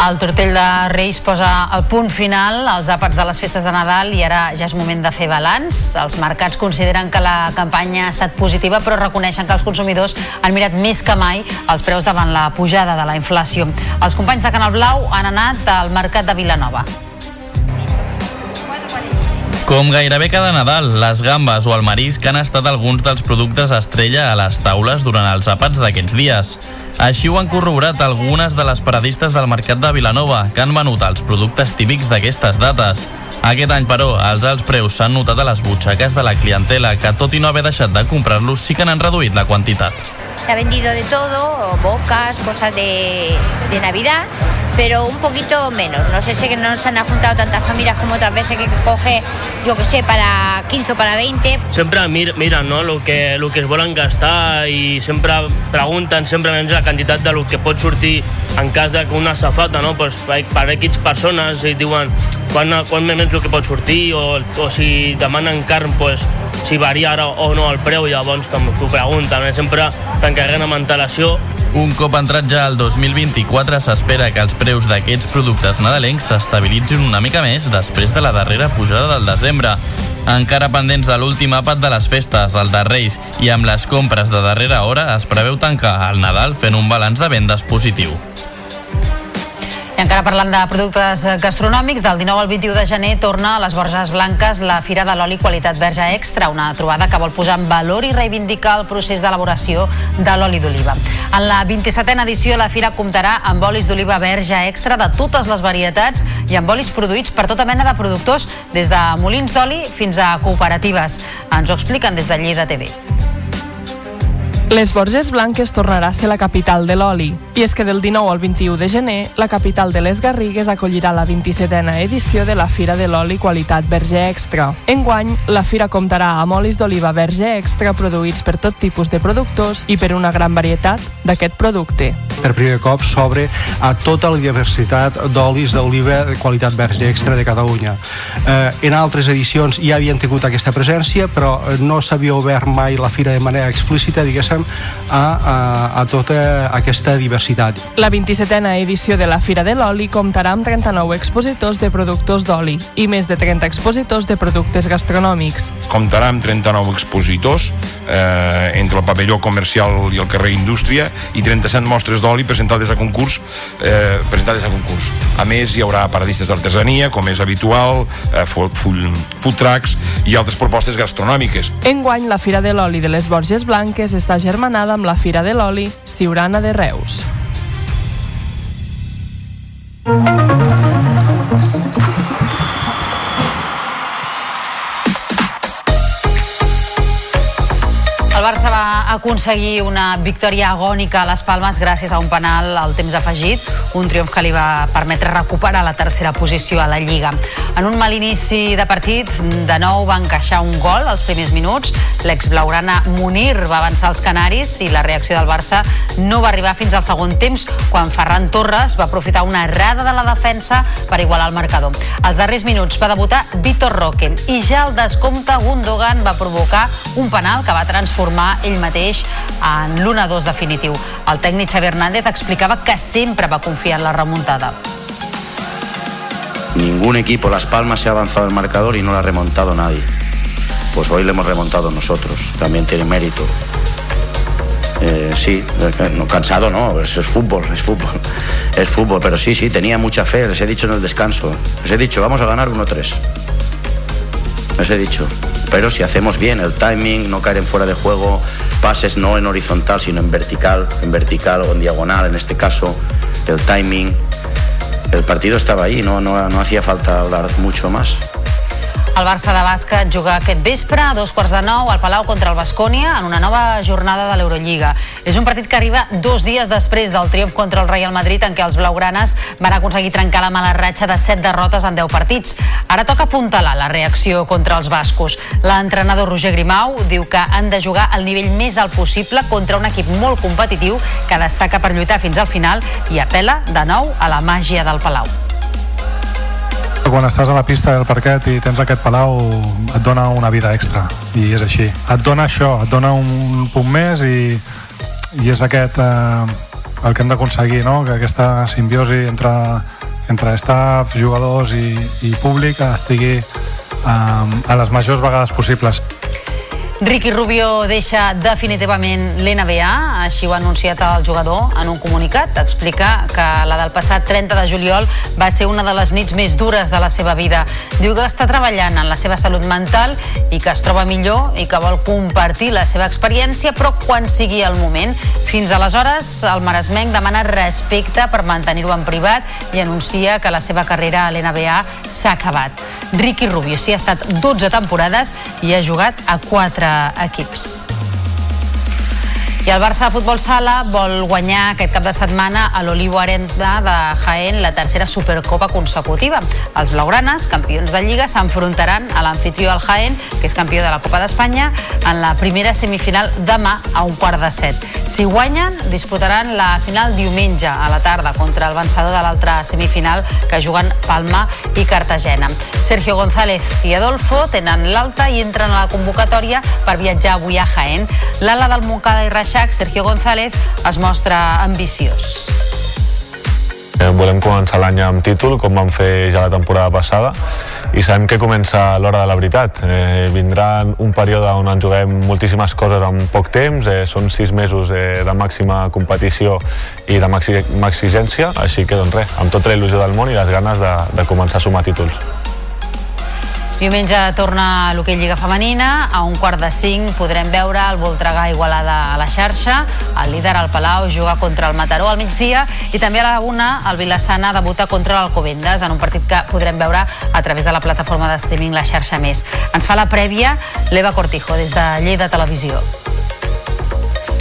El tortell de Reis posa el punt final als àpats de les festes de Nadal i ara ja és moment de fer balanç. Els mercats consideren que la campanya ha estat positiva però reconeixen que els consumidors han mirat més que mai els preus davant la pujada de la inflació. Els companys de Canal Blau han anat al mercat de Vilanova. Com gairebé cada Nadal, les gambes o el marisc han estat alguns dels productes estrella a les taules durant els àpats d'aquests dies. Així ho han corroborat algunes de les paradistes del mercat de Vilanova, que han venut els productes típics d'aquestes dates. Aquest any, però, els alts preus s'han notat a les butxaques de la clientela, que tot i no haver deixat de comprar-los, sí que n'han reduït la quantitat. Se ha vendido de todo, bocas, cosas de, de Navidad, pero un poquito menos. No sé si que no se han juntado tantas familias como otras veces que coge, yo que sé, para 15 o para 20. Sempre mir, miren no? lo, que, lo que es volen gastar i sempre pregunten, sempre menys la quantitat de lo que pot sortir en casa que una safata, no? Pues, per X persones i diuen quan, quan més el que pot sortir o, o si demanen carn, pues, si varia ara o no el preu, llavors t'ho pregunten, eh? sempre t'encarreguen amb antelació un cop entrat ja al 2024, s'espera que els preus d'aquests productes nadalencs s'estabilitzin una mica més després de la darrera pujada del desembre. Encara pendents de l'últim àpat de les festes, el de Reis, i amb les compres de darrera hora es preveu tancar el Nadal fent un balanç de vendes positiu. Encara parlant de productes gastronòmics, del 19 al 21 de gener torna a les Borges Blanques la Fira de l'Oli Qualitat Verge Extra, una trobada que vol posar en valor i reivindicar el procés d'elaboració de l'oli d'oliva. En la 27a edició, la Fira comptarà amb olis d'oliva verge extra de totes les varietats i amb olis produïts per tota mena de productors, des de molins d'oli fins a cooperatives. Ens ho expliquen des de Lleida TV. Les Borges Blanques tornarà a ser la capital de l'oli. I és que del 19 al 21 de gener, la capital de les Garrigues acollirà la 27a edició de la Fira de l'Oli Qualitat Verge Extra. Enguany, la fira comptarà amb olis d'oliva verge extra produïts per tot tipus de productors i per una gran varietat d'aquest producte. Per primer cop s'obre a tota la diversitat d'olis d'oliva de qualitat verge extra de Catalunya. Eh, en altres edicions ja havien tingut aquesta presència, però no s'havia obert mai la fira de manera explícita, diguéssim, a, a, a tota aquesta diversitat. La 27a edició de la Fira de l'Oli comptarà amb 39 expositors de productors d'oli i més de 30 expositors de productes gastronòmics. Comptarà amb 39 expositors eh, entre el pavelló comercial i el carrer Indústria i 37 mostres d'oli presentades a concurs eh, presentades a concurs. A més, hi haurà paradistes d'artesania, com és habitual, eh, food, food trucks i altres propostes gastronòmiques. Enguany, la Fira de l'Oli de les Borges Blanques està germanada amb la Fira de l'Oli Ciurana de Reus. Barça va aconseguir una victòria agònica a les Palmes gràcies a un penal al temps afegit, un triomf que li va permetre recuperar la tercera posició a la Lliga. En un mal inici de partit, de nou va encaixar un gol als primers minuts. L'ex-blaugrana Munir va avançar als Canaris i la reacció del Barça no va arribar fins al segon temps, quan Ferran Torres va aprofitar una errada de la defensa per igualar el marcador. Als darrers minuts va debutar Vitor Roque i ja al descompte Gundogan va provocar un penal que va transformar ell mateix en l'1-2 definitiu. El tècnic Xavi Hernández explicava que sempre va confiar en la remuntada. Ningún equipo, Las Palmas, se ha avanzado el marcador y no lo ha remontado nadie. Pues hoy lo hemos remontado nosotros, también tiene mérito. Eh, sí, cansado no, eso es fútbol, es fútbol, es fútbol, pero sí, sí, tenía mucha fe, les he dicho en el descanso, les he dicho, vamos a ganar 1-3, les he dicho, pero si hacemos bien el timing, no caer en fuera de juego, pases no en horizontal, sino en vertical, en vertical o en diagonal, en este caso, el timing, el partido estaba ahí, no, no, no hacía falta hablar mucho más. El Barça de bàsquet juga aquest vespre a dos quarts de nou al Palau contra el Bascònia en una nova jornada de l'Eurolliga. És un partit que arriba dos dies després del triomf contra el Real Madrid en què els blaugranes van aconseguir trencar la mala ratxa de set derrotes en 10 partits. Ara toca apuntalar la reacció contra els bascos. L'entrenador Roger Grimau diu que han de jugar al nivell més alt possible contra un equip molt competitiu que destaca per lluitar fins al final i apela de nou a la màgia del Palau. Quan estàs a la pista del parquet i tens aquest palau et dona una vida extra i és així. Et dona això, et dona un punt més i, i és aquest eh, el que hem d'aconseguir, no? que aquesta simbiosi entre, entre staff, jugadors i, i públic estigui eh, a les majors vegades possibles. Ricky Rubio deixa definitivament l'NBA, així ho ha anunciat el jugador en un comunicat. Explica que la del passat 30 de juliol va ser una de les nits més dures de la seva vida. Diu que està treballant en la seva salut mental i que es troba millor i que vol compartir la seva experiència, però quan sigui el moment. Fins aleshores, el Maresmenc demana respecte per mantenir-ho en privat i anuncia que la seva carrera a l'NBA s'ha acabat. Ricky Rubio s'hi ha estat 12 temporades i ha jugat a 4 equips. I el Barça de Futbol Sala vol guanyar aquest cap de setmana a l'Olivo Arena de Jaén la tercera Supercopa consecutiva. Els blaugranes, campions de Lliga, s'enfrontaran a l'anfitrió al Jaén, que és campió de la Copa d'Espanya, en la primera semifinal demà a un quart de set. Si guanyen, disputaran la final diumenge a la tarda contra el vencedor de l'altra semifinal que juguen Palma i Cartagena. Sergio González i Adolfo tenen l'alta i entren a la convocatòria per viatjar avui a Jaén. L'ala del Moncada i Reixac, Sergio González, es mostra ambiciós. Eh, volem començar l'any amb títol, com vam fer ja la temporada passada, i sabem que comença l'hora de la veritat. Eh, vindrà un període on ens juguem moltíssimes coses en poc temps, eh, són sis mesos eh, de màxima competició i de màxima exigència, així que doncs res, amb tota la il·lusió del món i les ganes de, de començar a sumar títols. Diumenge torna l'hoquei Lliga Femenina. A un quart de cinc podrem veure el Voltregà Igualada a la xarxa. El líder, el Palau, juga contra el Mataró al migdia i també a la una el Vilassana debuta contra l'Alcobendes en un partit que podrem veure a través de la plataforma de streaming La Xarxa Més. Ens fa la prèvia l'Eva Cortijo des de Lleida Televisió.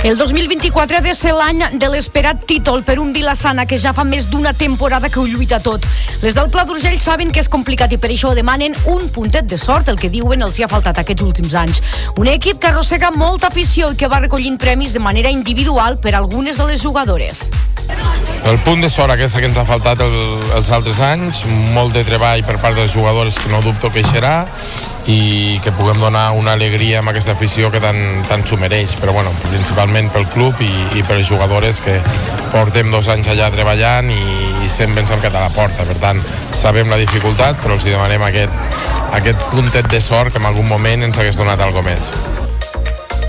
El 2024 ha de ser l'any de l'esperat títol per un Vilassana que ja fa més d'una temporada que ho lluita tot. Les del Pla d'Urgell saben que és complicat i per això demanen un puntet de sort, el que diuen els hi ha faltat aquests últims anys. Un equip que arrossega molta afició i que va recollint premis de manera individual per algunes de les jugadores. El punt de sort aquesta que ens ha faltat el, els altres anys, molt de treball per part dels jugadors que no dubto que hi serà i que puguem donar una alegria amb aquesta afició que tant, tant s'ho mereix, però bueno, principalment pel club i, i per les jugadores que portem dos anys allà treballant i, i sempre ens hem quedat a la porta, per tant sabem la dificultat però els demanem aquest, aquest puntet de sort que en algun moment ens hagués donat alguna més.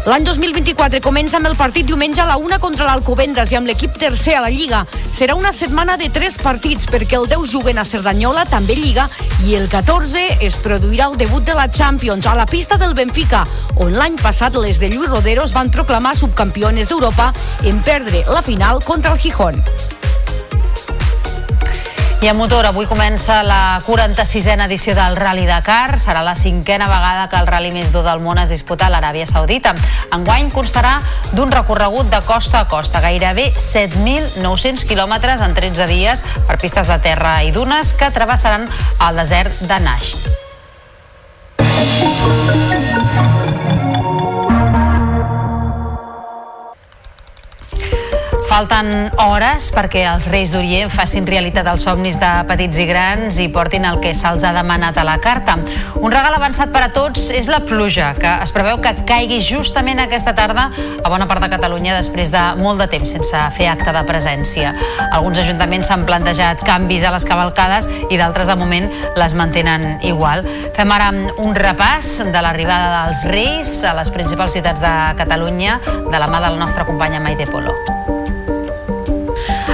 L'any 2024 comença amb el partit diumenge a la una contra l'Alcobendas i amb l'equip tercer a la Lliga. Serà una setmana de tres partits perquè el 10 juguen a Cerdanyola, també Lliga, i el 14 es produirà el debut de la Champions a la pista del Benfica, on l'any passat les de Lluís Roderos van proclamar subcampiones d'Europa en perdre la final contra el Gijón. I a motor, avui comença la 46a edició del Rally Dakar. Serà la cinquena vegada que el rally més dur del món es disputa a l'Aràbia Saudita. Enguany constarà d'un recorregut de costa a costa, gairebé 7.900 quilòmetres en 13 dies per pistes de terra i dunes que travessaran el desert de Najd. Falten hores perquè els Reis d'Orient facin realitat els somnis de petits i grans i portin el que se'ls ha demanat a la carta. Un regal avançat per a tots és la pluja, que es preveu que caigui justament aquesta tarda a bona part de Catalunya després de molt de temps sense fer acte de presència. Alguns ajuntaments s'han plantejat canvis a les cavalcades i d'altres de moment les mantenen igual. Fem ara un repàs de l'arribada dels Reis a les principals ciutats de Catalunya de la mà de la nostra companya Maite Polo.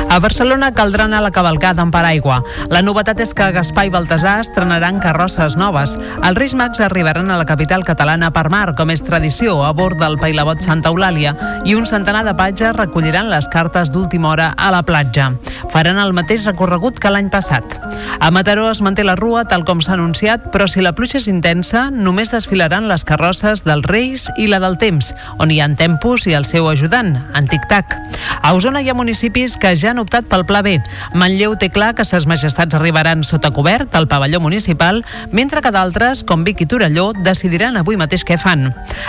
A Barcelona caldrà anar a la cavalcada amb paraigua. La novetat és que Gaspar i Baltasar estrenaran carrosses noves. Els Reis Mags arribaran a la capital catalana per mar, com és tradició, a bord del Pailabot Santa Eulàlia, i un centenar de patges recolliran les cartes d'última hora a la platja. Faran el mateix recorregut que l'any passat. A Mataró es manté la rua tal com s'ha anunciat, però si la pluja és intensa, només desfilaran les carrosses dels Reis i la del Temps, on hi ha en Tempus i el seu ajudant, en Tic-Tac. A Osona hi ha municipis que ja han optat pel Pla B. Manlleu té clar que ses majestats arribaran sota cobert al pavelló municipal, mentre que d'altres, com Vic i Torelló, decidiran avui mateix què fan.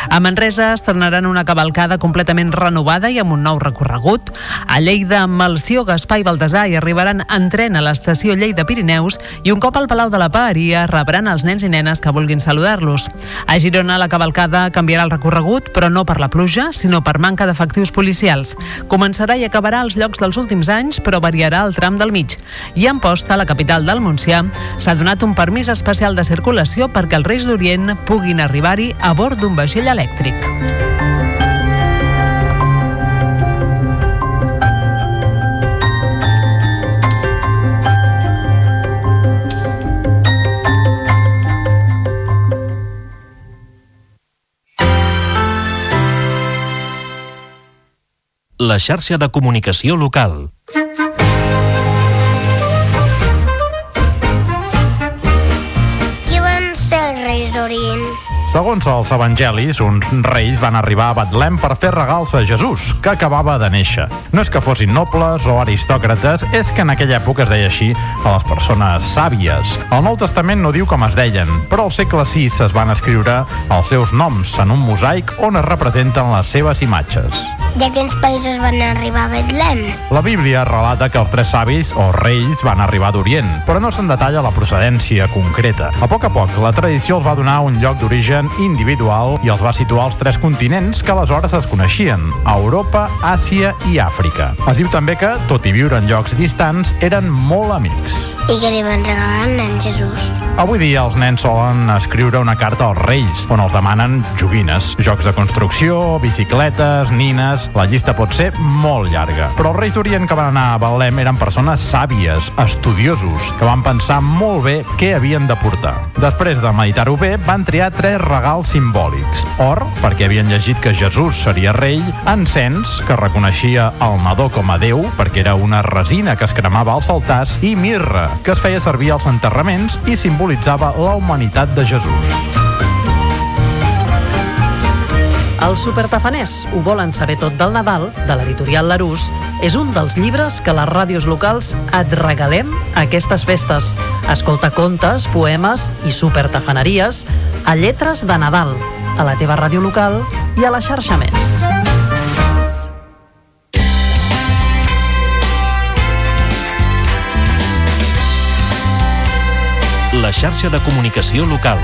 A Manresa estrenaran una cavalcada completament renovada i amb un nou recorregut. A Lleida, Malció, Gaspar i Baltasar hi arribaran en tren a l'estació Lleida Pirineus i un cop al Palau de la Paeria rebran els nens i nenes que vulguin saludar-los. A Girona la cavalcada canviarà el recorregut, però no per la pluja, sinó per manca d'efectius policials. Començarà i acabarà als llocs dels últims anys, però variarà el tram del mig. I a Amposta, la capital del Montsià, s'ha donat un permís especial de circulació perquè els Reis d'Orient puguin arribar-hi a bord d'un vaixell elèctric. La xarxa de comunicació local. Qui van ser els reis d'Orient? Segons els evangelis, uns reis van arribar a Betlem per fer regals a Jesús, que acabava de néixer. No és que fossin nobles o aristòcrates, és que en aquella època es deia així a les persones sàvies. El Nou Testament no diu com es deien, però al segle VI es van escriure els seus noms en un mosaic on es representen les seves imatges. I a quins països van arribar a Betlem? La Bíblia relata que els tres savis o reis van arribar d'Orient, però no se'n detalla la procedència concreta. A poc a poc, la tradició els va donar un lloc d'origen individual i els va situar als tres continents que aleshores es coneixien, Europa, Àsia i Àfrica. Es diu també que, tot i viure en llocs distants, eren molt amics. I què li van regalar al nen Jesús? Avui dia els nens solen escriure una carta als reis, on els demanen joguines, jocs de construcció, bicicletes, nines... La llista pot ser molt llarga. Però els reis d'Orient que van anar a Betlem eren persones sàvies, estudiosos, que van pensar molt bé què havien de portar. Després de meditar-ho bé, van triar tres regals simbòlics. Or, perquè havien llegit que Jesús seria rei, encens, que reconeixia el nadó com a Déu, perquè era una resina que es cremava als altars, i mirra, que es feia servir als enterraments i simbolitzava la humanitat de Jesús. Els supertafaners ho volen saber tot del Nadal, de l'editorial Larús, és un dels llibres que les ràdios locals et regalem a aquestes festes. Escolta contes, poemes i supertafaneries a Lletres de Nadal, a la teva ràdio local i a la xarxa Més. La xarxa de comunicació local.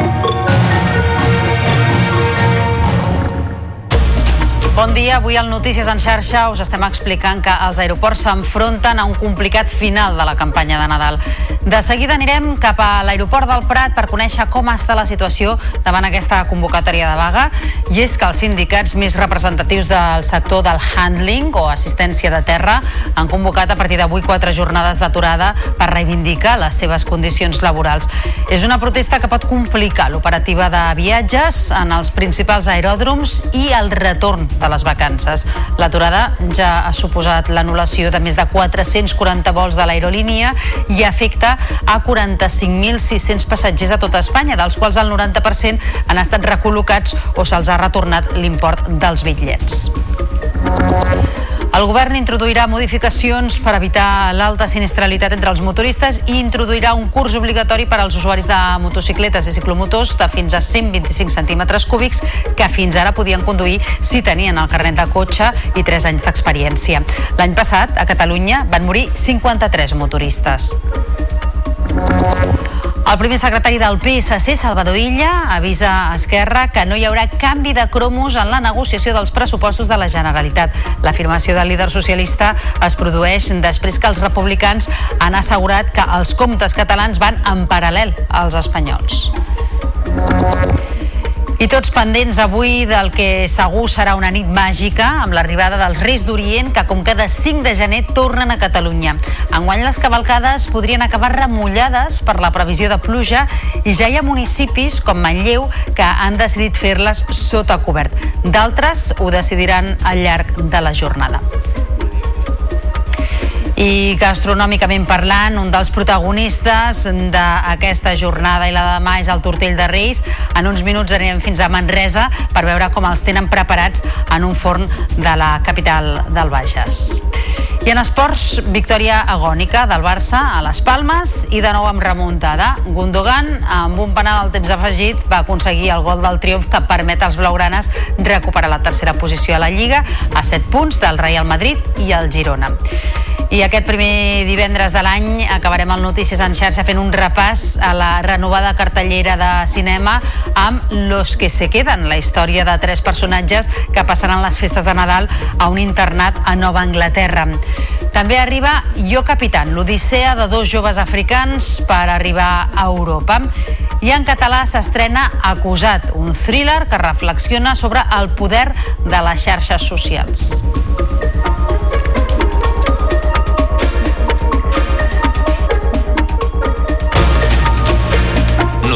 Bon dia, avui al Notícies en xarxa us estem explicant que els aeroports s'enfronten a un complicat final de la campanya de Nadal. De seguida anirem cap a l'aeroport del Prat per conèixer com està la situació davant aquesta convocatòria de vaga i és que els sindicats més representatius del sector del handling o assistència de terra han convocat a partir d'avui quatre jornades d'aturada per reivindicar les seves condicions laborals. És una protesta que pot complicar l'operativa de viatges en els principals aeròdroms i el retorn de les vacances. L'aturada ja ha suposat l'anul·lació de més de 440 vols de l'aerolínia i afecta a 45.600 passatgers a tota Espanya, dels quals el 90% han estat recol·locats o se'ls ha retornat l'import dels bitllets. El govern introduirà modificacions per evitar l'alta sinistralitat entre els motoristes i introduirà un curs obligatori per als usuaris de motocicletes i ciclomotors de fins a 125 centímetres cúbics que fins ara podien conduir si tenien el carnet de cotxe i 3 anys d'experiència. L'any passat, a Catalunya, van morir 53 motoristes. El primer secretari del PSC, Salvador Illa, avisa a Esquerra que no hi haurà canvi de cromos en la negociació dels pressupostos de la Generalitat. L'afirmació del líder socialista es produeix després que els republicans han assegurat que els comptes catalans van en paral·lel als espanyols. I tots pendents avui del que segur serà una nit màgica amb l'arribada dels Reis d'Orient que com cada 5 de gener tornen a Catalunya. Enguany les cavalcades podrien acabar remullades per la previsió de pluja i ja hi ha municipis com Manlleu que han decidit fer-les sota cobert. D'altres ho decidiran al llarg de la jornada. I gastronòmicament parlant, un dels protagonistes d'aquesta jornada i la de demà és el Tortell de Reis. En uns minuts anirem fins a Manresa per veure com els tenen preparats en un forn de la capital del Bages. I en esports, victòria agònica del Barça a les Palmes i de nou amb remuntada. Gundogan, amb un penal al temps afegit, va aconseguir el gol del triomf que permet als blaugranes recuperar la tercera posició a la Lliga a 7 punts del Real Madrid i el Girona. I aquest primer divendres de l'any acabarem el Notícies en xarxa fent un repàs a la renovada cartellera de cinema amb Los que se queden, la història de tres personatges que passaran les festes de Nadal a un internat a Nova Anglaterra. També arriba Jo Capitán, l'odissea de dos joves africans per arribar a Europa. I en català s'estrena Acusat, un thriller que reflexiona sobre el poder de les xarxes socials.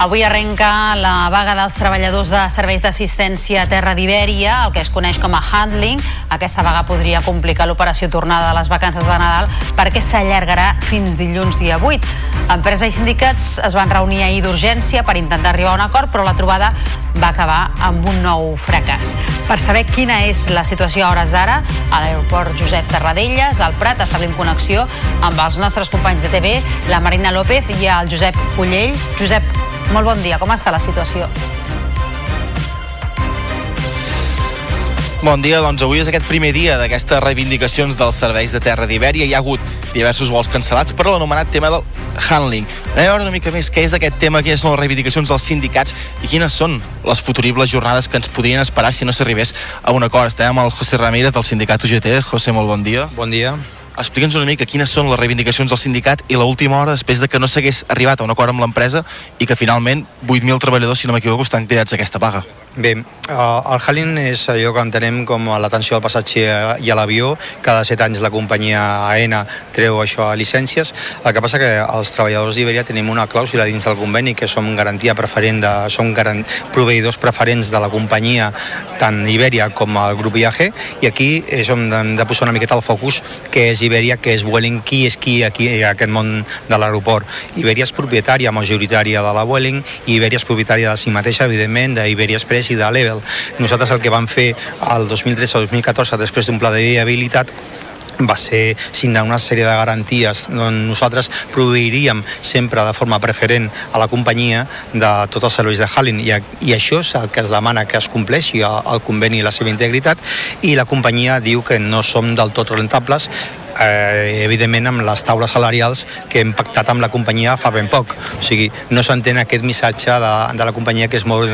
Avui arrenca la vaga dels treballadors de serveis d'assistència a Terra d'Ibèria, el que es coneix com a handling. Aquesta vaga podria complicar l'operació tornada de les vacances de Nadal perquè s'allargarà fins dilluns dia 8. Empresa i sindicats es van reunir ahir d'urgència per intentar arribar a un acord, però la trobada va acabar amb un nou fracàs. Per saber quina és la situació a hores d'ara, a l'aeroport Josep Tarradellas, al Prat, establim connexió amb els nostres companys de TV, la Marina López i el Josep Ullell. Josep, molt bon dia, com està la situació? Bon dia, doncs avui és aquest primer dia d'aquestes reivindicacions dels serveis de terra d'Ibèria. Hi ha hagut diversos vols cancel·lats per l'anomenat tema del handling. Anem a veure una mica més què és aquest tema, quines són les reivindicacions dels sindicats i quines són les futuribles jornades que ens podrien esperar si no s'arribés a un acord. Estem amb el José Ramírez del sindicat UGT. José, molt bon dia. Bon dia. Explica'ns una mica quines són les reivindicacions del sindicat i l'última hora després de que no s'hagués arribat a un acord amb l'empresa i que finalment 8.000 treballadors, si no m'equivoco, estan cridats a aquesta paga. Bé, uh, el Halling és allò que entenem com l'atenció al passatger i a l'avió. Cada set anys la companyia AENA treu això a llicències. El que passa que els treballadors d'Iberia tenim una clàusula dins del conveni que som garantia preferent de, som garan, proveïdors preferents de la companyia tant Iberia com el grup IAG i aquí és on hem de posar una miqueta el focus que és Iberia, que és Vueling, qui és qui aquí a aquest món de l'aeroport. Iberia és propietària majoritària de la Vueling i Iberia és propietària de si mateixa, evidentment, d'Iberia Express i de Level. Nosaltres el que vam fer el 2013-2014 després d'un pla de viabilitat va ser signar una sèrie de garanties on nosaltres proveiríem sempre de forma preferent a la companyia de tots els serveis de Hallin i, i això és el que es demana que es compleixi el, el conveni i la seva integritat i la companyia diu que no som del tot rentables eh, evidentment amb les taules salarials que hem pactat amb la companyia fa ben poc. O sigui, no s'entén aquest missatge de, de la companyia que és molt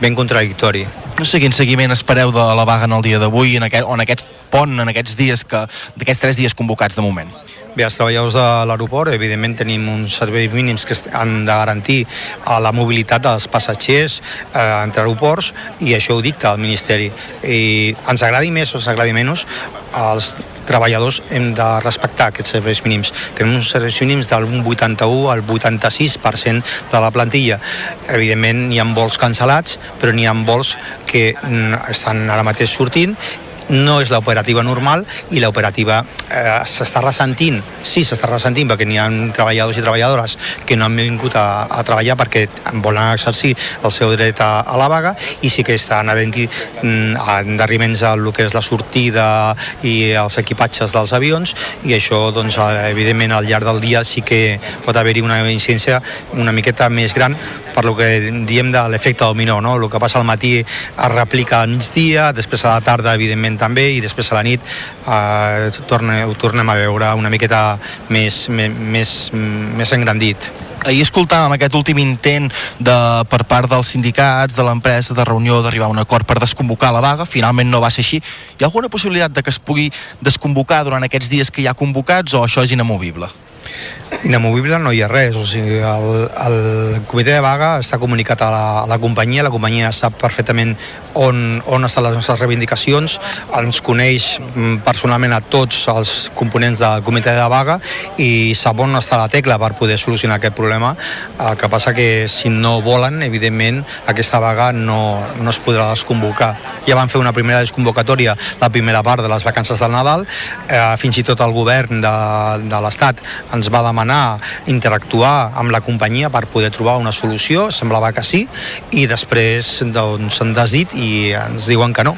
ben, contradictori. No sé quin seguiment espereu de la vaga en el dia d'avui, en aquest, en aquest pont, en aquests dies que, d'aquests tres dies convocats de moment. Bé, els treballadors de l'aeroport, evidentment tenim uns serveis mínims que han de garantir a la mobilitat dels passatgers eh, entre aeroports i això ho dicta el Ministeri. I ens agradi més o ens agradi menys, els treballadors hem de respectar aquests serveis mínims. Tenim uns serveis mínims del 81 al 86% de la plantilla. Evidentment hi ha vols cancel·lats, però n'hi ha vols que mm, estan ara mateix sortint no és l'operativa normal i l'operativa eh, s'està ressentint sí, s'està ressentint perquè n'hi ha treballadors i treballadores que no han vingut a, a treballar perquè volen exercir el seu dret a, a la vaga i sí que estan havent-hi mm, endarriments al que és la sortida i els equipatges dels avions i això, doncs, eh, evidentment, al llarg del dia sí que pot haver-hi una incidència una miqueta més gran per lo que diem de l'efecte dominó, no? El que passa al matí es replica al migdia, després a la tarda, evidentment, també, i després a la nit eh, torne, ho tornem a veure una miqueta més, més, més engrandit. Ahir escoltàvem aquest últim intent de, per part dels sindicats, de l'empresa, de reunió, d'arribar a un acord per desconvocar la vaga. Finalment no va ser així. Hi ha alguna possibilitat de que es pugui desconvocar durant aquests dies que hi ha convocats o això és inamovible? Inamovible no hi ha res, o sigui, el, el comitè de vaga està comunicat a la, a la companyia, la companyia sap perfectament on, on estan les nostres reivindicacions, ens coneix mm, personalment a tots els components del comitè de vaga i sap on està la tecla per poder solucionar aquest problema. El que passa que si no volen, evidentment, aquesta vaga no, no es podrà desconvocar. Ja van fer una primera desconvocatòria la primera part de les vacances del Nadal, eh, fins i tot el govern de, de l'Estat ens va demanar interactuar amb la companyia per poder trobar una solució, semblava que sí, i després doncs, s'han desdit i ens diuen que no.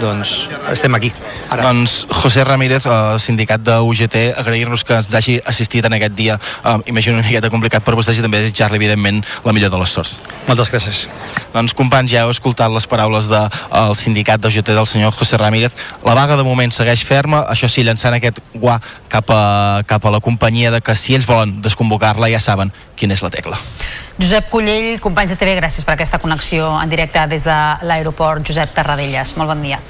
Doncs estem aquí. Ara. Doncs José Ramírez, eh, sindicat de UGT, agrair-nos que ens hagi assistit en aquest dia, eh, imagino una miqueta complicat per vostès i també desitjar-li, evidentment, la millor de les sorts. Moltes gràcies. Doncs, companys, ja heu escoltat les paraules del de, sindicat de UGT del senyor José Ramírez. La vaga de moment segueix ferma, això sí, llançant aquest guà cap a, cap a la companyia de que si ells volen desconvocar-la ja saben quina és la tecla. Josep Collell, companys de TV, gràcies per aquesta connexió en directe des de l'aeroport Josep Tarradellas. Molt bon dia.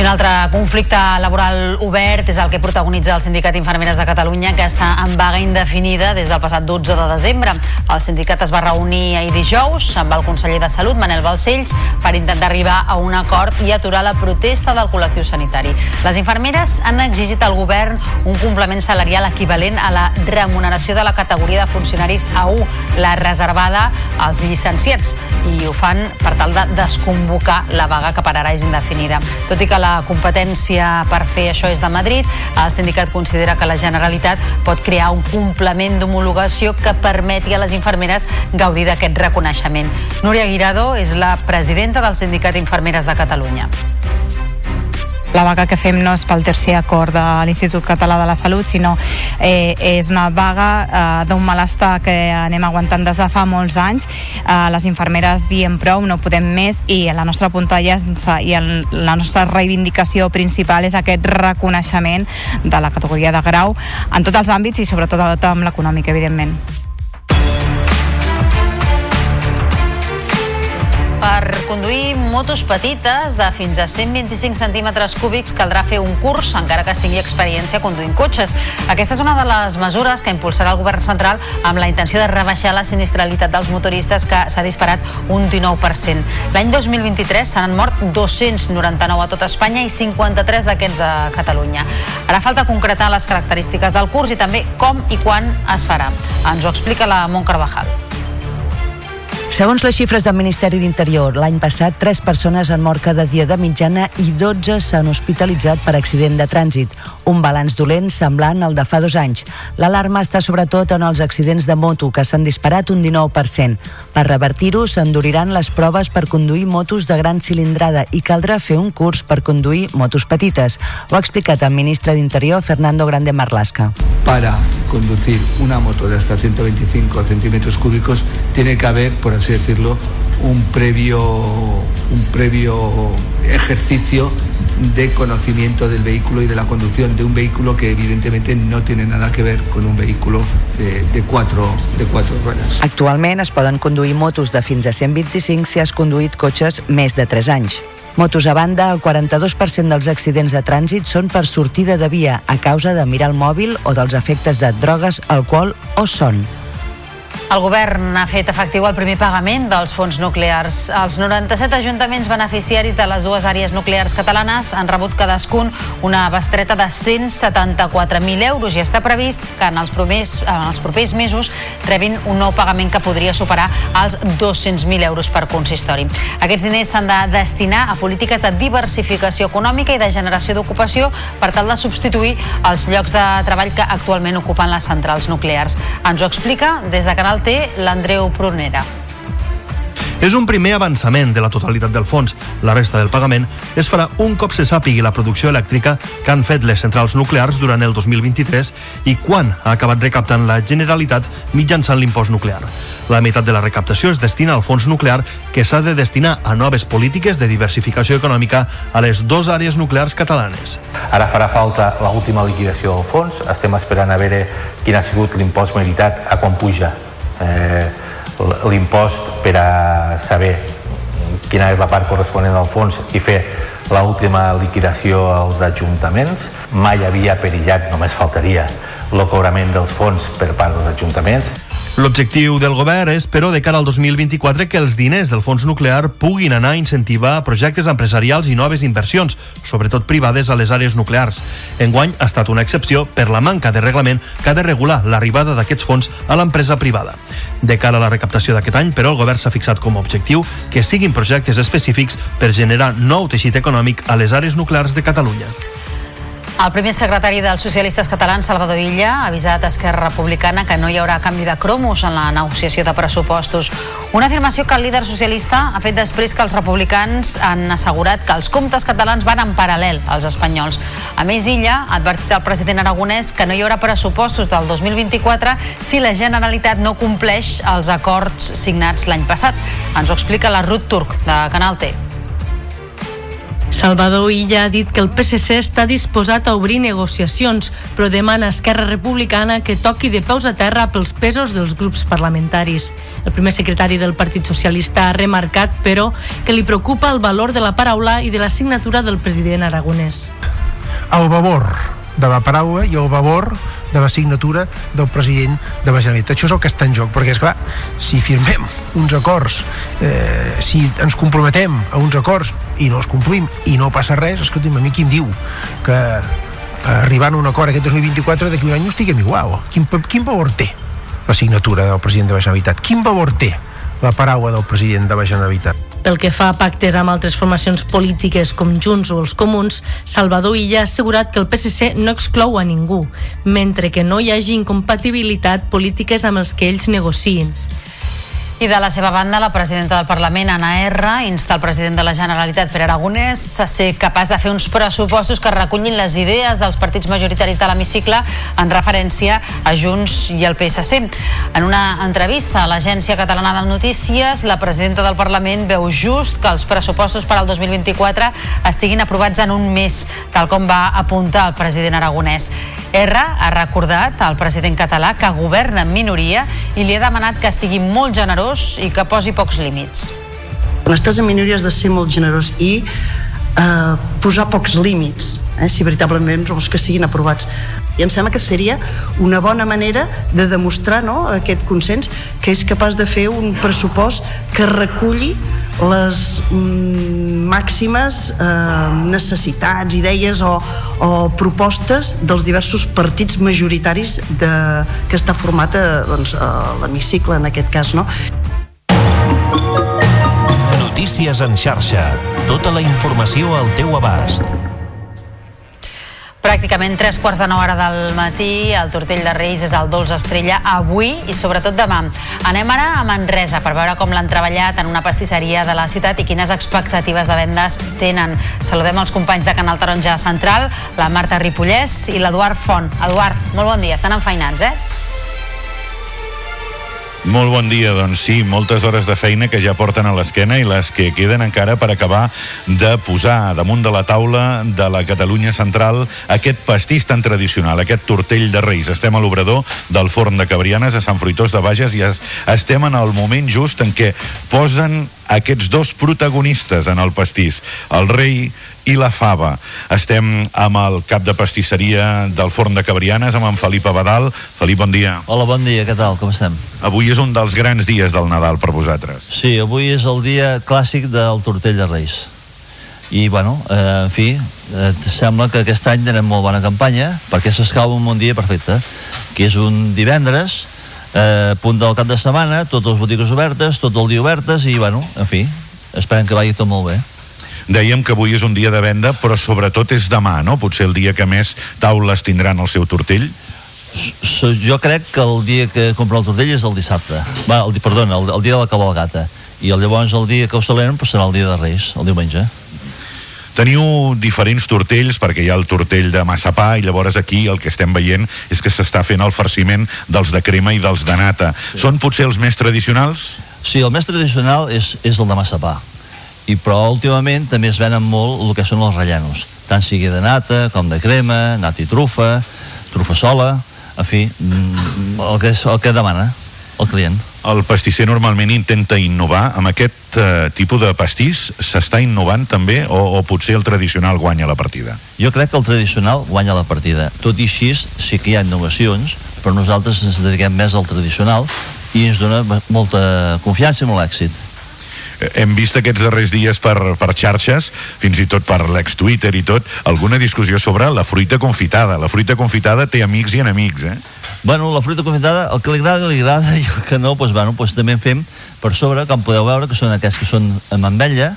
I un altre conflicte laboral obert és el que protagonitza el Sindicat Infermeres de Catalunya, que està en vaga indefinida des del passat 12 de desembre. El sindicat es va reunir ahir dijous amb el conseller de Salut, Manel Balcells, per intentar arribar a un acord i aturar la protesta del col·lectiu sanitari. Les infermeres han exigit al govern un complement salarial equivalent a la remuneració de la categoria de funcionaris A1, la reservada als llicenciats, i ho fan per tal de desconvocar la vaga que per ara és indefinida. Tot i que la competència per fer això és de Madrid, el sindicat considera que la Generalitat pot crear un complement d'homologació que permeti a les infermeres gaudir d'aquest reconeixement. Núria Guirado és la presidenta del Sindicat Infermeres de Catalunya. La vaga que fem no és pel tercer acord de l'Institut Català de la Salut, sinó eh, és una vaga eh, d'un malestar que anem aguantant des de fa molts anys. Eh, les infermeres diem prou, no podem més, i la nostra puntalla i el, la nostra reivindicació principal és aquest reconeixement de la categoria de grau en tots els àmbits i sobretot amb l'econòmic, evidentment. Per conduir motos petites de fins a 125 centímetres cúbics caldrà fer un curs, encara que es tingui experiència conduint cotxes. Aquesta és una de les mesures que impulsarà el govern central amb la intenció de rebaixar la sinistralitat dels motoristes que s'ha disparat un 19%. L'any 2023 se n'han mort 299 a tot Espanya i 53 d'aquests a Catalunya. Ara falta concretar les característiques del curs i també com i quan es farà. Ens ho explica la Mont Carvajal. Segons les xifres del Ministeri d'Interior, l'any passat 3 persones han mort cada dia de mitjana i 12 s'han hospitalitzat per accident de trànsit, un balanç dolent semblant al de fa dos anys. L'alarma està sobretot en els accidents de moto, que s'han disparat un 19%. Per revertir-ho, s'enduriran les proves per conduir motos de gran cilindrada i caldrà fer un curs per conduir motos petites. Ho ha explicat el ministre d'Interior, Fernando Grande Marlasca. Para conducir una moto de hasta 125 centímetros cúbicos tiene que haber, por así decirlo, un previo, un previo ejercicio de conocimiento del vehículo y de la conducción de un vehículo que evidentemente no tiene nada que ver con un vehículo de, de, cuatro, de cuatro ruedas. Actualment es poden conduir motos de fins a 125 si has conduït cotxes més de 3 anys. Motos a banda, el 42% dels accidents de trànsit són per sortida de via a causa de mirar el mòbil o dels efectes de drogues, alcohol o son. El govern ha fet efectiu el primer pagament dels fons nuclears. Els 97 ajuntaments beneficiaris de les dues àrees nuclears catalanes han rebut cadascun una bestreta de 174.000 euros i està previst que en els, propers, en els propers mesos rebin un nou pagament que podria superar els 200.000 euros per consistori. Aquests diners s'han de destinar a polítiques de diversificació econòmica i de generació d'ocupació per tal de substituir els llocs de treball que actualment ocupen les centrals nuclears. Ens ho explica des de Canal té l'Andreu Prunera. És un primer avançament de la totalitat del fons. La resta del pagament es farà un cop se sàpigui la producció elèctrica que han fet les centrals nuclears durant el 2023 i quan ha acabat recaptant la Generalitat mitjançant l'impost nuclear. La meitat de la recaptació es destina al fons nuclear que s'ha de destinar a noves polítiques de diversificació econòmica a les dues àrees nuclears catalanes. Ara farà falta l'última liquidació del fons. Estem esperant a veure quin ha sigut l'impost meritat a quan puja. Eh, l'impost per a saber quina és la part corresponent al fons i fer l'última liquidació als ajuntaments. Mai havia perillat, només faltaria, el cobrament dels fons per part dels ajuntaments. L'objectiu del govern és, però, de cara al 2024, que els diners del fons nuclear puguin anar a incentivar projectes empresarials i noves inversions, sobretot privades a les àrees nuclears. Enguany ha estat una excepció per la manca de reglament que ha de regular l'arribada d'aquests fons a l'empresa privada. De cara a la recaptació d'aquest any, però, el govern s'ha fixat com a objectiu que siguin projectes específics per generar nou teixit econòmic a les àrees nuclears de Catalunya. El primer secretari dels socialistes catalans, Salvador Illa, ha avisat a Esquerra Republicana que no hi haurà canvi de cromos en la negociació de pressupostos. Una afirmació que el líder socialista ha fet després que els republicans han assegurat que els comptes catalans van en paral·lel als espanyols. A més, Illa ha advertit al president aragonès que no hi haurà pressupostos del 2024 si la Generalitat no compleix els acords signats l'any passat. Ens ho explica la Ruth Turc, de Canal T. Salvador Illa ha dit que el PSC està disposat a obrir negociacions, però demana a Esquerra Republicana que toqui de peus a terra pels pesos dels grups parlamentaris. El primer secretari del Partit Socialista ha remarcat, però, que li preocupa el valor de la paraula i de la signatura del president aragonès. El valor de la paraula i el valor de la signatura del president de la Generalitat. Això és el que està en joc, perquè, és clar, si firmem uns acords, eh, si ens comprometem a uns acords i no els complim i no passa res, escolti'm, a mi qui em diu que arribant a un acord aquest 2024 d'aquí un any no estiguem igual. Quin, quin valor té la signatura del president de la Generalitat? Quin valor té la paraula del president de la Generalitat? Pel que fa a pactes amb altres formacions polítiques com Junts o els Comuns, Salvador Illa ha assegurat que el PSC no exclou a ningú, mentre que no hi hagi incompatibilitat polítiques amb els que ells negociïn. I de la seva banda, la presidenta del Parlament, Anna R, insta el president de la Generalitat, Pere Aragonès, a ser capaç de fer uns pressupostos que recullin les idees dels partits majoritaris de l'hemicicle en referència a Junts i el PSC. En una entrevista a l'Agència Catalana de Notícies, la presidenta del Parlament veu just que els pressupostos per al 2024 estiguin aprovats en un mes, tal com va apuntar el president Aragonès. R ha recordat al president català que governa en minoria i li ha demanat que sigui molt generós i que posi pocs límits. Estàs en minoria has de ser molt generós i eh, posar pocs límits, eh, si veritablement vols que siguin aprovats. I em sembla que seria una bona manera de demostrar no, aquest consens que és capaç de fer un pressupost que reculli les mm, màximes eh, necessitats, idees o, o propostes dels diversos partits majoritaris de, que està format a, doncs, a l'hemicicle en aquest cas. No? Notícies en xarxa. Tota la informació al teu abast. Pràcticament tres quarts de nou hora del matí, el Tortell de Reis és el Dolç Estrella avui i sobretot demà. Anem ara a Manresa per veure com l'han treballat en una pastisseria de la ciutat i quines expectatives de vendes tenen. Saludem els companys de Canal Taronja Central, la Marta Ripollès i l'Eduard Font. Eduard, molt bon dia, estan enfeinats, eh? Molt bon dia, doncs sí, moltes hores de feina que ja porten a l'esquena i les que queden encara per acabar de posar damunt de la taula de la Catalunya Central aquest pastís tan tradicional, aquest tortell de Reis. Estem a l'obrador del forn de Cabrianes a Sant Fruitós de Bages i es, estem en el moment just en què posen aquests dos protagonistes en el pastís, el rei i la fava. Estem amb el cap de pastisseria del Forn de Cabrianes, amb en Felip Abadal. Felip, bon dia. Hola, bon dia, què tal, com estem? Avui és un dels grans dies del Nadal per vosaltres. Sí, avui és el dia clàssic del tortell de Reis. I, bueno, eh, en fi, eh, sembla que aquest any tenem molt bona campanya, perquè s'escau un dia perfecte, que és un divendres, eh, punt del cap de setmana, totes les botigues obertes, tot el dia obertes, i, bueno, en fi, esperem que vagi tot molt bé. Dèiem que avui és un dia de venda, però sobretot és demà, no? Potser el dia que més taules tindran el seu tortell. S jo crec que el dia que compro el tortell és el dissabte. Va, el, perdona, el, el dia de la cabalgata. I el, llavors el dia que ho celebren pues, serà el dia de Reis, el diumenge. Teniu diferents tortells perquè hi ha el tortell de massapà i llavors aquí el que estem veient és que s'està fent el farciment dels de crema i dels de nata. Sí. Són potser els més tradicionals? Sí, el més tradicional és, és el de massapà. I, però últimament també es venen molt el que són els rellenos, tant sigui de nata com de crema, nata i trufa, trufa sola, en fi, mm, el que, és, el que demana el client. El pastisser normalment intenta innovar. Amb aquest eh, tipus de pastís s'està innovant també o, o potser el tradicional guanya la partida? Jo crec que el tradicional guanya la partida. Tot i així sí que hi ha innovacions, però nosaltres ens dediquem més al tradicional i ens dona molta confiança i molt èxit hem vist aquests darrers dies per, per xarxes, fins i tot per l'ex-Twitter i tot, alguna discussió sobre la fruita confitada. La fruita confitada té amics i enemics, eh? Bueno, la fruita confitada, el que li agrada, li agrada, i el que no, doncs, bueno, doncs també en fem per sobre, com podeu veure, que són aquests que són amb ametlla,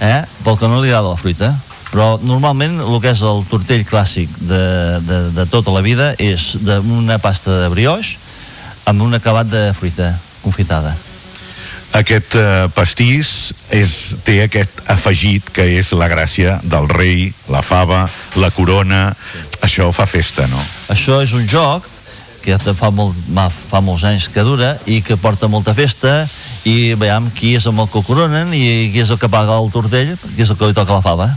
eh? pel que no li agrada la fruita. Però normalment el que és el tortell clàssic de, de, de tota la vida és d'una pasta de brioix amb un acabat de fruita confitada aquest eh, pastís és, té aquest afegit que és la gràcia del rei, la fava, la corona, això fa festa, no? Això és un joc que fa, molt, fa molts anys que dura i que porta molta festa i veiem qui és el que coronen i qui és el que paga el tortell, qui és el que li toca la fava.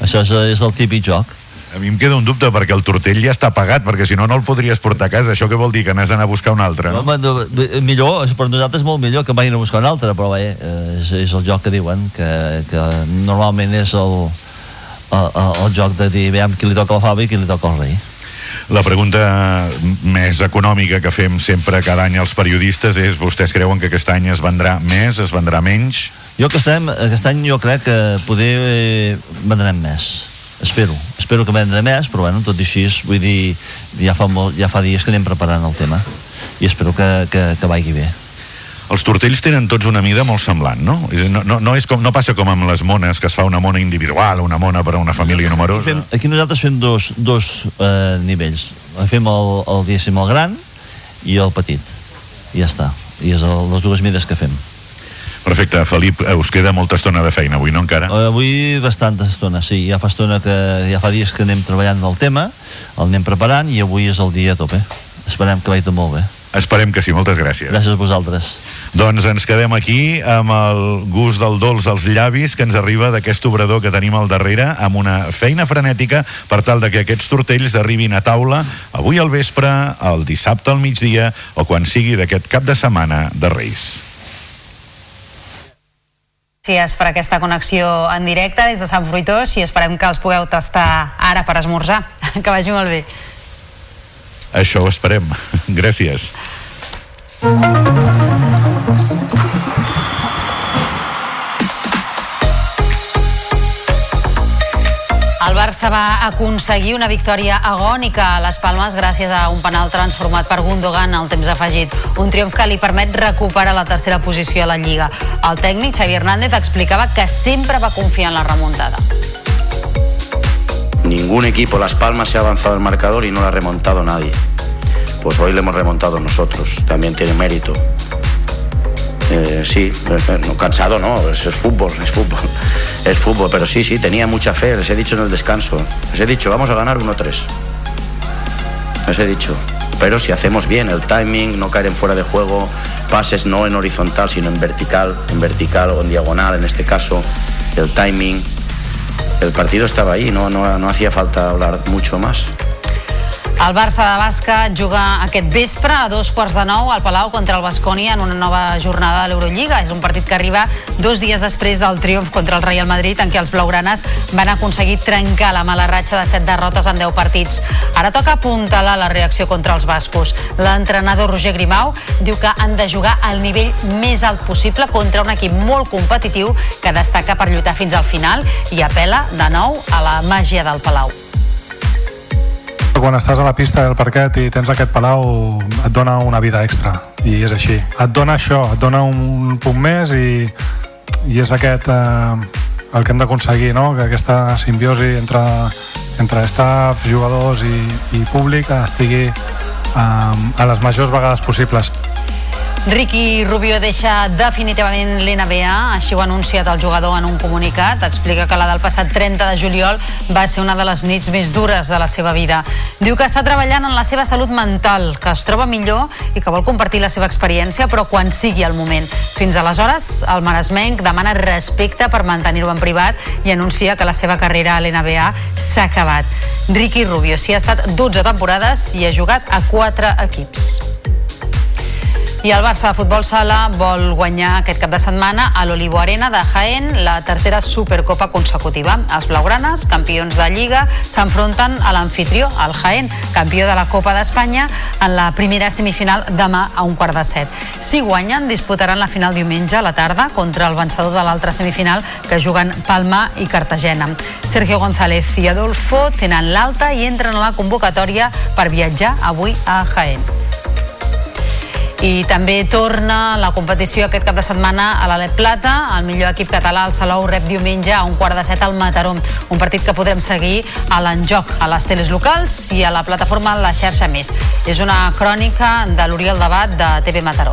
Això és, és el típic joc. A mi em queda un dubte, perquè el tortell ja està pagat, perquè si no, no el podries portar a casa. Això què vol dir? Que n'has d'anar a buscar un altre, no? Home, no, millor, per nosaltres molt millor que vagin a buscar un altre, però bé, és, és el joc que diuen, que, que normalment és el, el, el, el joc de dir, veiem qui li toca la fava i qui li toca el rei. La pregunta més econòmica que fem sempre cada any als periodistes és vostès creuen que aquest any es vendrà més, es vendrà menys? Jo aquest any, aquest any jo crec que poder eh, vendrem més espero, espero que vendre més però bueno, tot i així, vull dir ja fa, molt, ja fa dies que anem preparant el tema i espero que, que, que vagi bé els tortells tenen tots una mida molt semblant, no? No, no, no, és com, no passa com amb les mones, que es fa una mona individual, una mona per a una família numerosa. Aquí, fem, aquí nosaltres fem dos, dos eh, nivells. Fem el, el, diguéssim, el gran i el petit. I ja està. I és el, les dues mides que fem. Perfecte, Felip, eh, us queda molta estona de feina avui, no encara? Uh, avui bastanta estona, sí. Ja fa estona que ja fa dies que anem treballant el tema, el anem preparant i avui és el dia a tope. Esperem que vagi molt bé. Esperem que sí, moltes gràcies. Gràcies a vosaltres. Doncs ens quedem aquí amb el gust del dolç als llavis que ens arriba d'aquest obrador que tenim al darrere amb una feina frenètica per tal de que aquests tortells arribin a taula avui al vespre, el dissabte al migdia o quan sigui d'aquest cap de setmana de Reis. Gràcies per aquesta connexió en directe des de Sant Fruitós i esperem que els pugueu tastar ara per esmorzar. Que vagi molt bé. Això ho esperem. Gràcies. Barça va aconseguir una victòria agònica a les Palmes gràcies a un penal transformat per Gundogan al temps afegit. Un triomf que li permet recuperar la tercera posició a la Lliga. El tècnic Xavi Hernández explicava que sempre va confiar en la remuntada. Ningún equipo, Las Palmas, se ha avanzado el marcador y no lo ha remontado nadie. Pues hoy lo hemos remontado nosotros. También tiene mérito. Eh, sí, cansado no, es fútbol, es fútbol, es fútbol, pero sí, sí, tenía mucha fe, les he dicho en el descanso, les he dicho, vamos a ganar 1-3, les he dicho, pero si hacemos bien el timing, no caer en fuera de juego, pases no en horizontal, sino en vertical, en vertical o en diagonal en este caso, el timing, el partido estaba ahí, no, no, no hacía falta hablar mucho más. El Barça de bàsquet juga aquest vespre a dos quarts de nou al Palau contra el Bascònia en una nova jornada de l'Eurolliga. És un partit que arriba dos dies després del triomf contra el Real Madrid en què els blaugranes van aconseguir trencar la mala ratxa de set derrotes en 10 partits. Ara toca apuntalar la reacció contra els bascos. L'entrenador Roger Grimau diu que han de jugar al nivell més alt possible contra un equip molt competitiu que destaca per lluitar fins al final i apela de nou a la màgia del Palau quan estàs a la pista del parquet i tens aquest palau et dona una vida extra. I és així, et dona això et dona un punt més i, i és aquest eh, el que hem d'aconseguir, no? que aquesta simbiosi entre, entre staff, jugadors i, i públic estigui eh, a les majors vegades possibles Ricky Rubio deixa definitivament l'NBA, així ho ha anunciat el jugador en un comunicat. Explica que la del passat 30 de juliol va ser una de les nits més dures de la seva vida. Diu que està treballant en la seva salut mental, que es troba millor i que vol compartir la seva experiència, però quan sigui el moment. Fins aleshores, el Maresmenc demana respecte per mantenir-ho en privat i anuncia que la seva carrera a l'NBA s'ha acabat. Ricky Rubio s'hi ha estat 12 temporades i ha jugat a 4 equips. I el Barça de Futbol Sala vol guanyar aquest cap de setmana a l'Olivo Arena de Jaén la tercera Supercopa consecutiva. Els blaugranes, campions de Lliga, s'enfronten a l'anfitrió, el Jaén, campió de la Copa d'Espanya, en la primera semifinal demà a un quart de set. Si guanyen, disputaran la final diumenge a la tarda contra el vencedor de l'altra semifinal que juguen Palma i Cartagena. Sergio González i Adolfo tenen l'alta i entren a la convocatòria per viatjar avui a Jaén. I també torna la competició aquest cap de setmana a l'Alep Plata. El millor equip català, el Salou, rep diumenge a un quart de set al Mataró. Un partit que podrem seguir a l'enjoc, a les teles locals i a la plataforma La Xarxa Més. És una crònica de l'Oriol Debat de TV Mataró.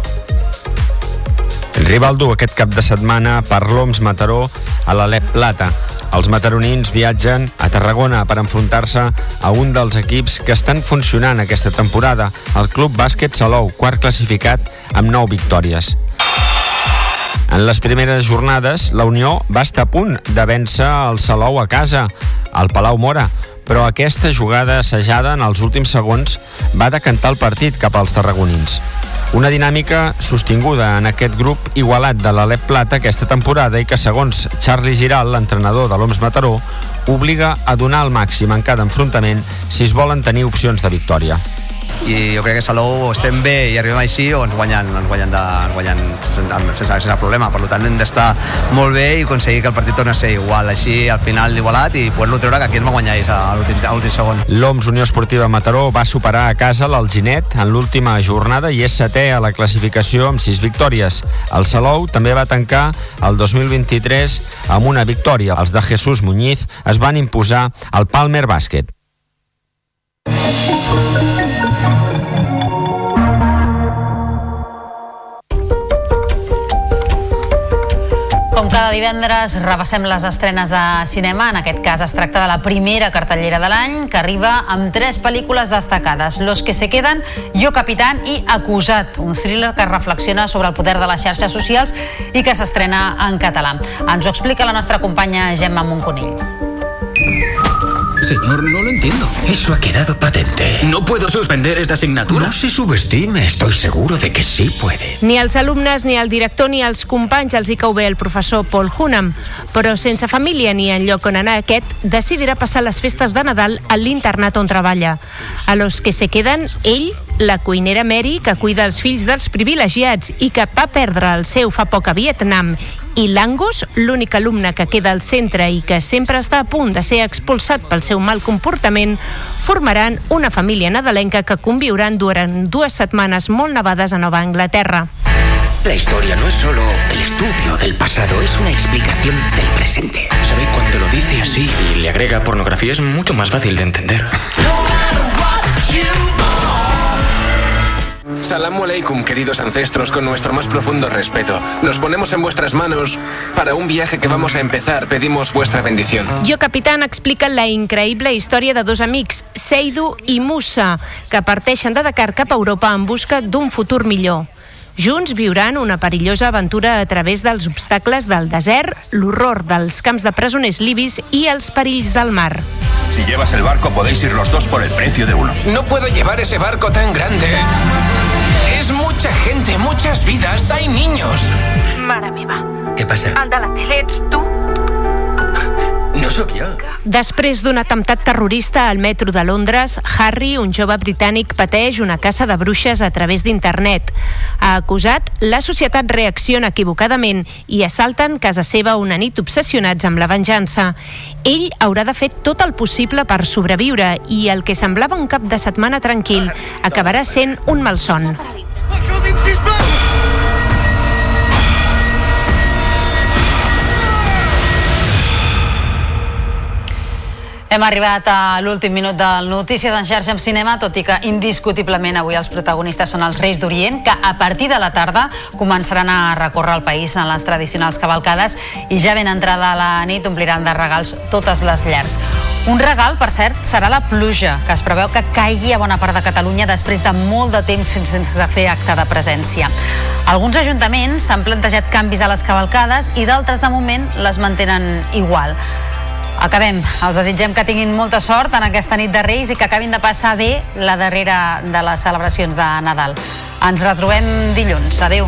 El rival dur aquest cap de setmana per l'OMS Mataró a l'Alep Plata. Els mataronins viatgen a Tarragona per enfrontar-se a un dels equips que estan funcionant aquesta temporada, el Club Bàsquet Salou, quart classificat amb 9 victòries. En les primeres jornades, la Unió va estar a punt de vèncer el Salou a casa, al Palau Mora, però aquesta jugada assajada en els últims segons va decantar el partit cap als tarragonins. Una dinàmica sostinguda en aquest grup igualat de l'Alep Plata aquesta temporada i que, segons Charlie Giral, l'entrenador de l'OMS Mataró, obliga a donar el màxim en cada enfrontament si es volen tenir opcions de victòria i jo crec que Salou estem bé i arribem així o ens guanyen, ens guanyen, de, ens guanyen sense, sense, sense problema. Per tant, hem d'estar molt bé i aconseguir que el partit torni a ser igual. Així, al final, igualat i poder-lo treure que aquí ens va guanyar a l'últim segon. L'OMS Unió Esportiva Mataró va superar a casa l'Alginet en l'última jornada i és setè a la classificació amb sis victòries. El Salou també va tancar el 2023 amb una victòria. Els de Jesús Muñiz es van imposar al Palmer Bàsquet. Com cada divendres, repassem les estrenes de cinema. En aquest cas es tracta de la primera cartellera de l'any, que arriba amb tres pel·lícules destacades. Los que se queden, Jo Capitán i Acusat, un thriller que reflexiona sobre el poder de les xarxes socials i que s'estrena en català. Ens ho explica la nostra companya Gemma Monconill. Señor, no lo entiendo. Eso ha quedado patente. ¿No puedo suspender esta asignatura? No se subestime, estoy seguro de que sí puede. Ni als alumnes, ni al director, ni als companys els hi cau bé el professor Paul Hunham, però sense família ni en lloc on anar aquest, decidirà passar les festes de Nadal a l'internat on treballa. A los que se queden, ell, la cuinera Mary, que cuida els fills dels privilegiats i que va perdre el seu fa poc a Vietnam, i l'Angus, l'únic alumne que queda al centre i que sempre està a punt de ser expulsat pel seu mal comportament, formaran una família nadalenca que conviuran durant dues setmanes molt nevades a Nova Anglaterra. La historia no es solo el estudio del pasado, es una explicación del presente. ¿Sabe cuando lo dice así y le agrega pornografía es mucho más fácil de entender? Salam aleikum, queridos ancestros, con nuestro más profundo respeto. Nos ponemos en vuestras manos para un viaje que vamos a empezar. Pedimos vuestra bendición. Jo Capitán explica la increïble història de dos amics, Seidu i Musa, que parteixen de Dakar cap a Europa en busca d'un futur millor. Junts viuran una perillosa aventura a través dels obstacles del desert, l'horror dels camps de presoners libis i els perills del mar. Si llevas el barco podéis ir los dos por el precio de uno. No puedo llevar ese barco tan grande. Es mucha gente, muchas vidas, hay niños. Mare meva, ¿Qué pasa? el de la tele ets tu? No sóc jo. Després d'un atemptat terrorista al metro de Londres, Harry, un jove britànic, pateix una caça de bruixes a través d'internet. Ha acusat, la societat reacciona equivocadament i assalten casa seva una nit obsessionats amb la venjança. Ell haurà de fer tot el possible per sobreviure i el que semblava un cap de setmana tranquil acabarà sent un malson. Mas não dizes Hem arribat a l'últim minut del Notícies en xarxa amb cinema, tot i que indiscutiblement avui els protagonistes són els Reis d'Orient, que a partir de la tarda començaran a recórrer el país en les tradicionals cavalcades i ja ben entrada la nit ompliran de regals totes les llars. Un regal, per cert, serà la pluja, que es preveu que caigui a bona part de Catalunya després de molt de temps sense fer acte de presència. Alguns ajuntaments s'han plantejat canvis a les cavalcades i d'altres, de moment, les mantenen igual. Acabem. Els desitgem que tinguin molta sort en aquesta nit de Reis i que acabin de passar bé la darrera de les celebracions de Nadal. Ens retrobem dilluns. Adeu.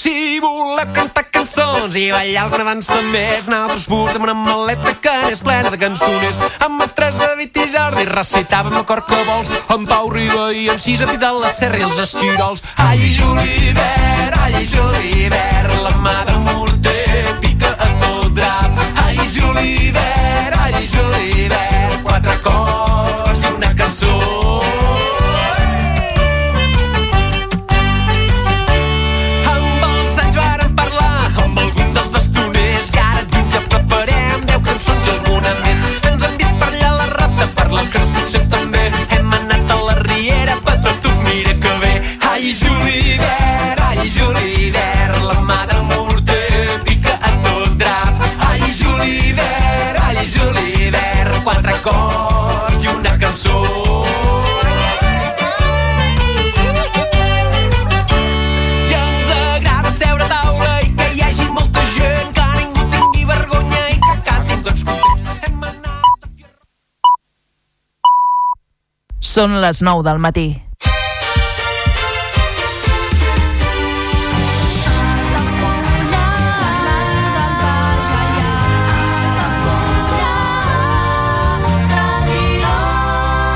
Si voleu cantar cançons i ballar alguna dansa més, nosaltres portem una maleta que és plena de cançoners. Amb els tres David i Jordi recitàvem el cor que vols, amb Pau Riba i en Cis de la Serra i els esquirols. Ai, Julivert, ai, Julivert, la mà de morter pica a tot drap. Ai, Julivert, ai, Julivert, quatre cors i una cançó. Rata, per les creus potser també. Hem anat a la riera, patatuf, mira que bé. Ai, Julivert, ai, Julivert, la mà del morter pica a tot drap. Ai, Julivert, ai, Julivert, quatre cors i una cançó. Seure a taula i que hi molta gent, que vergonya i que. Són les 9 del matí.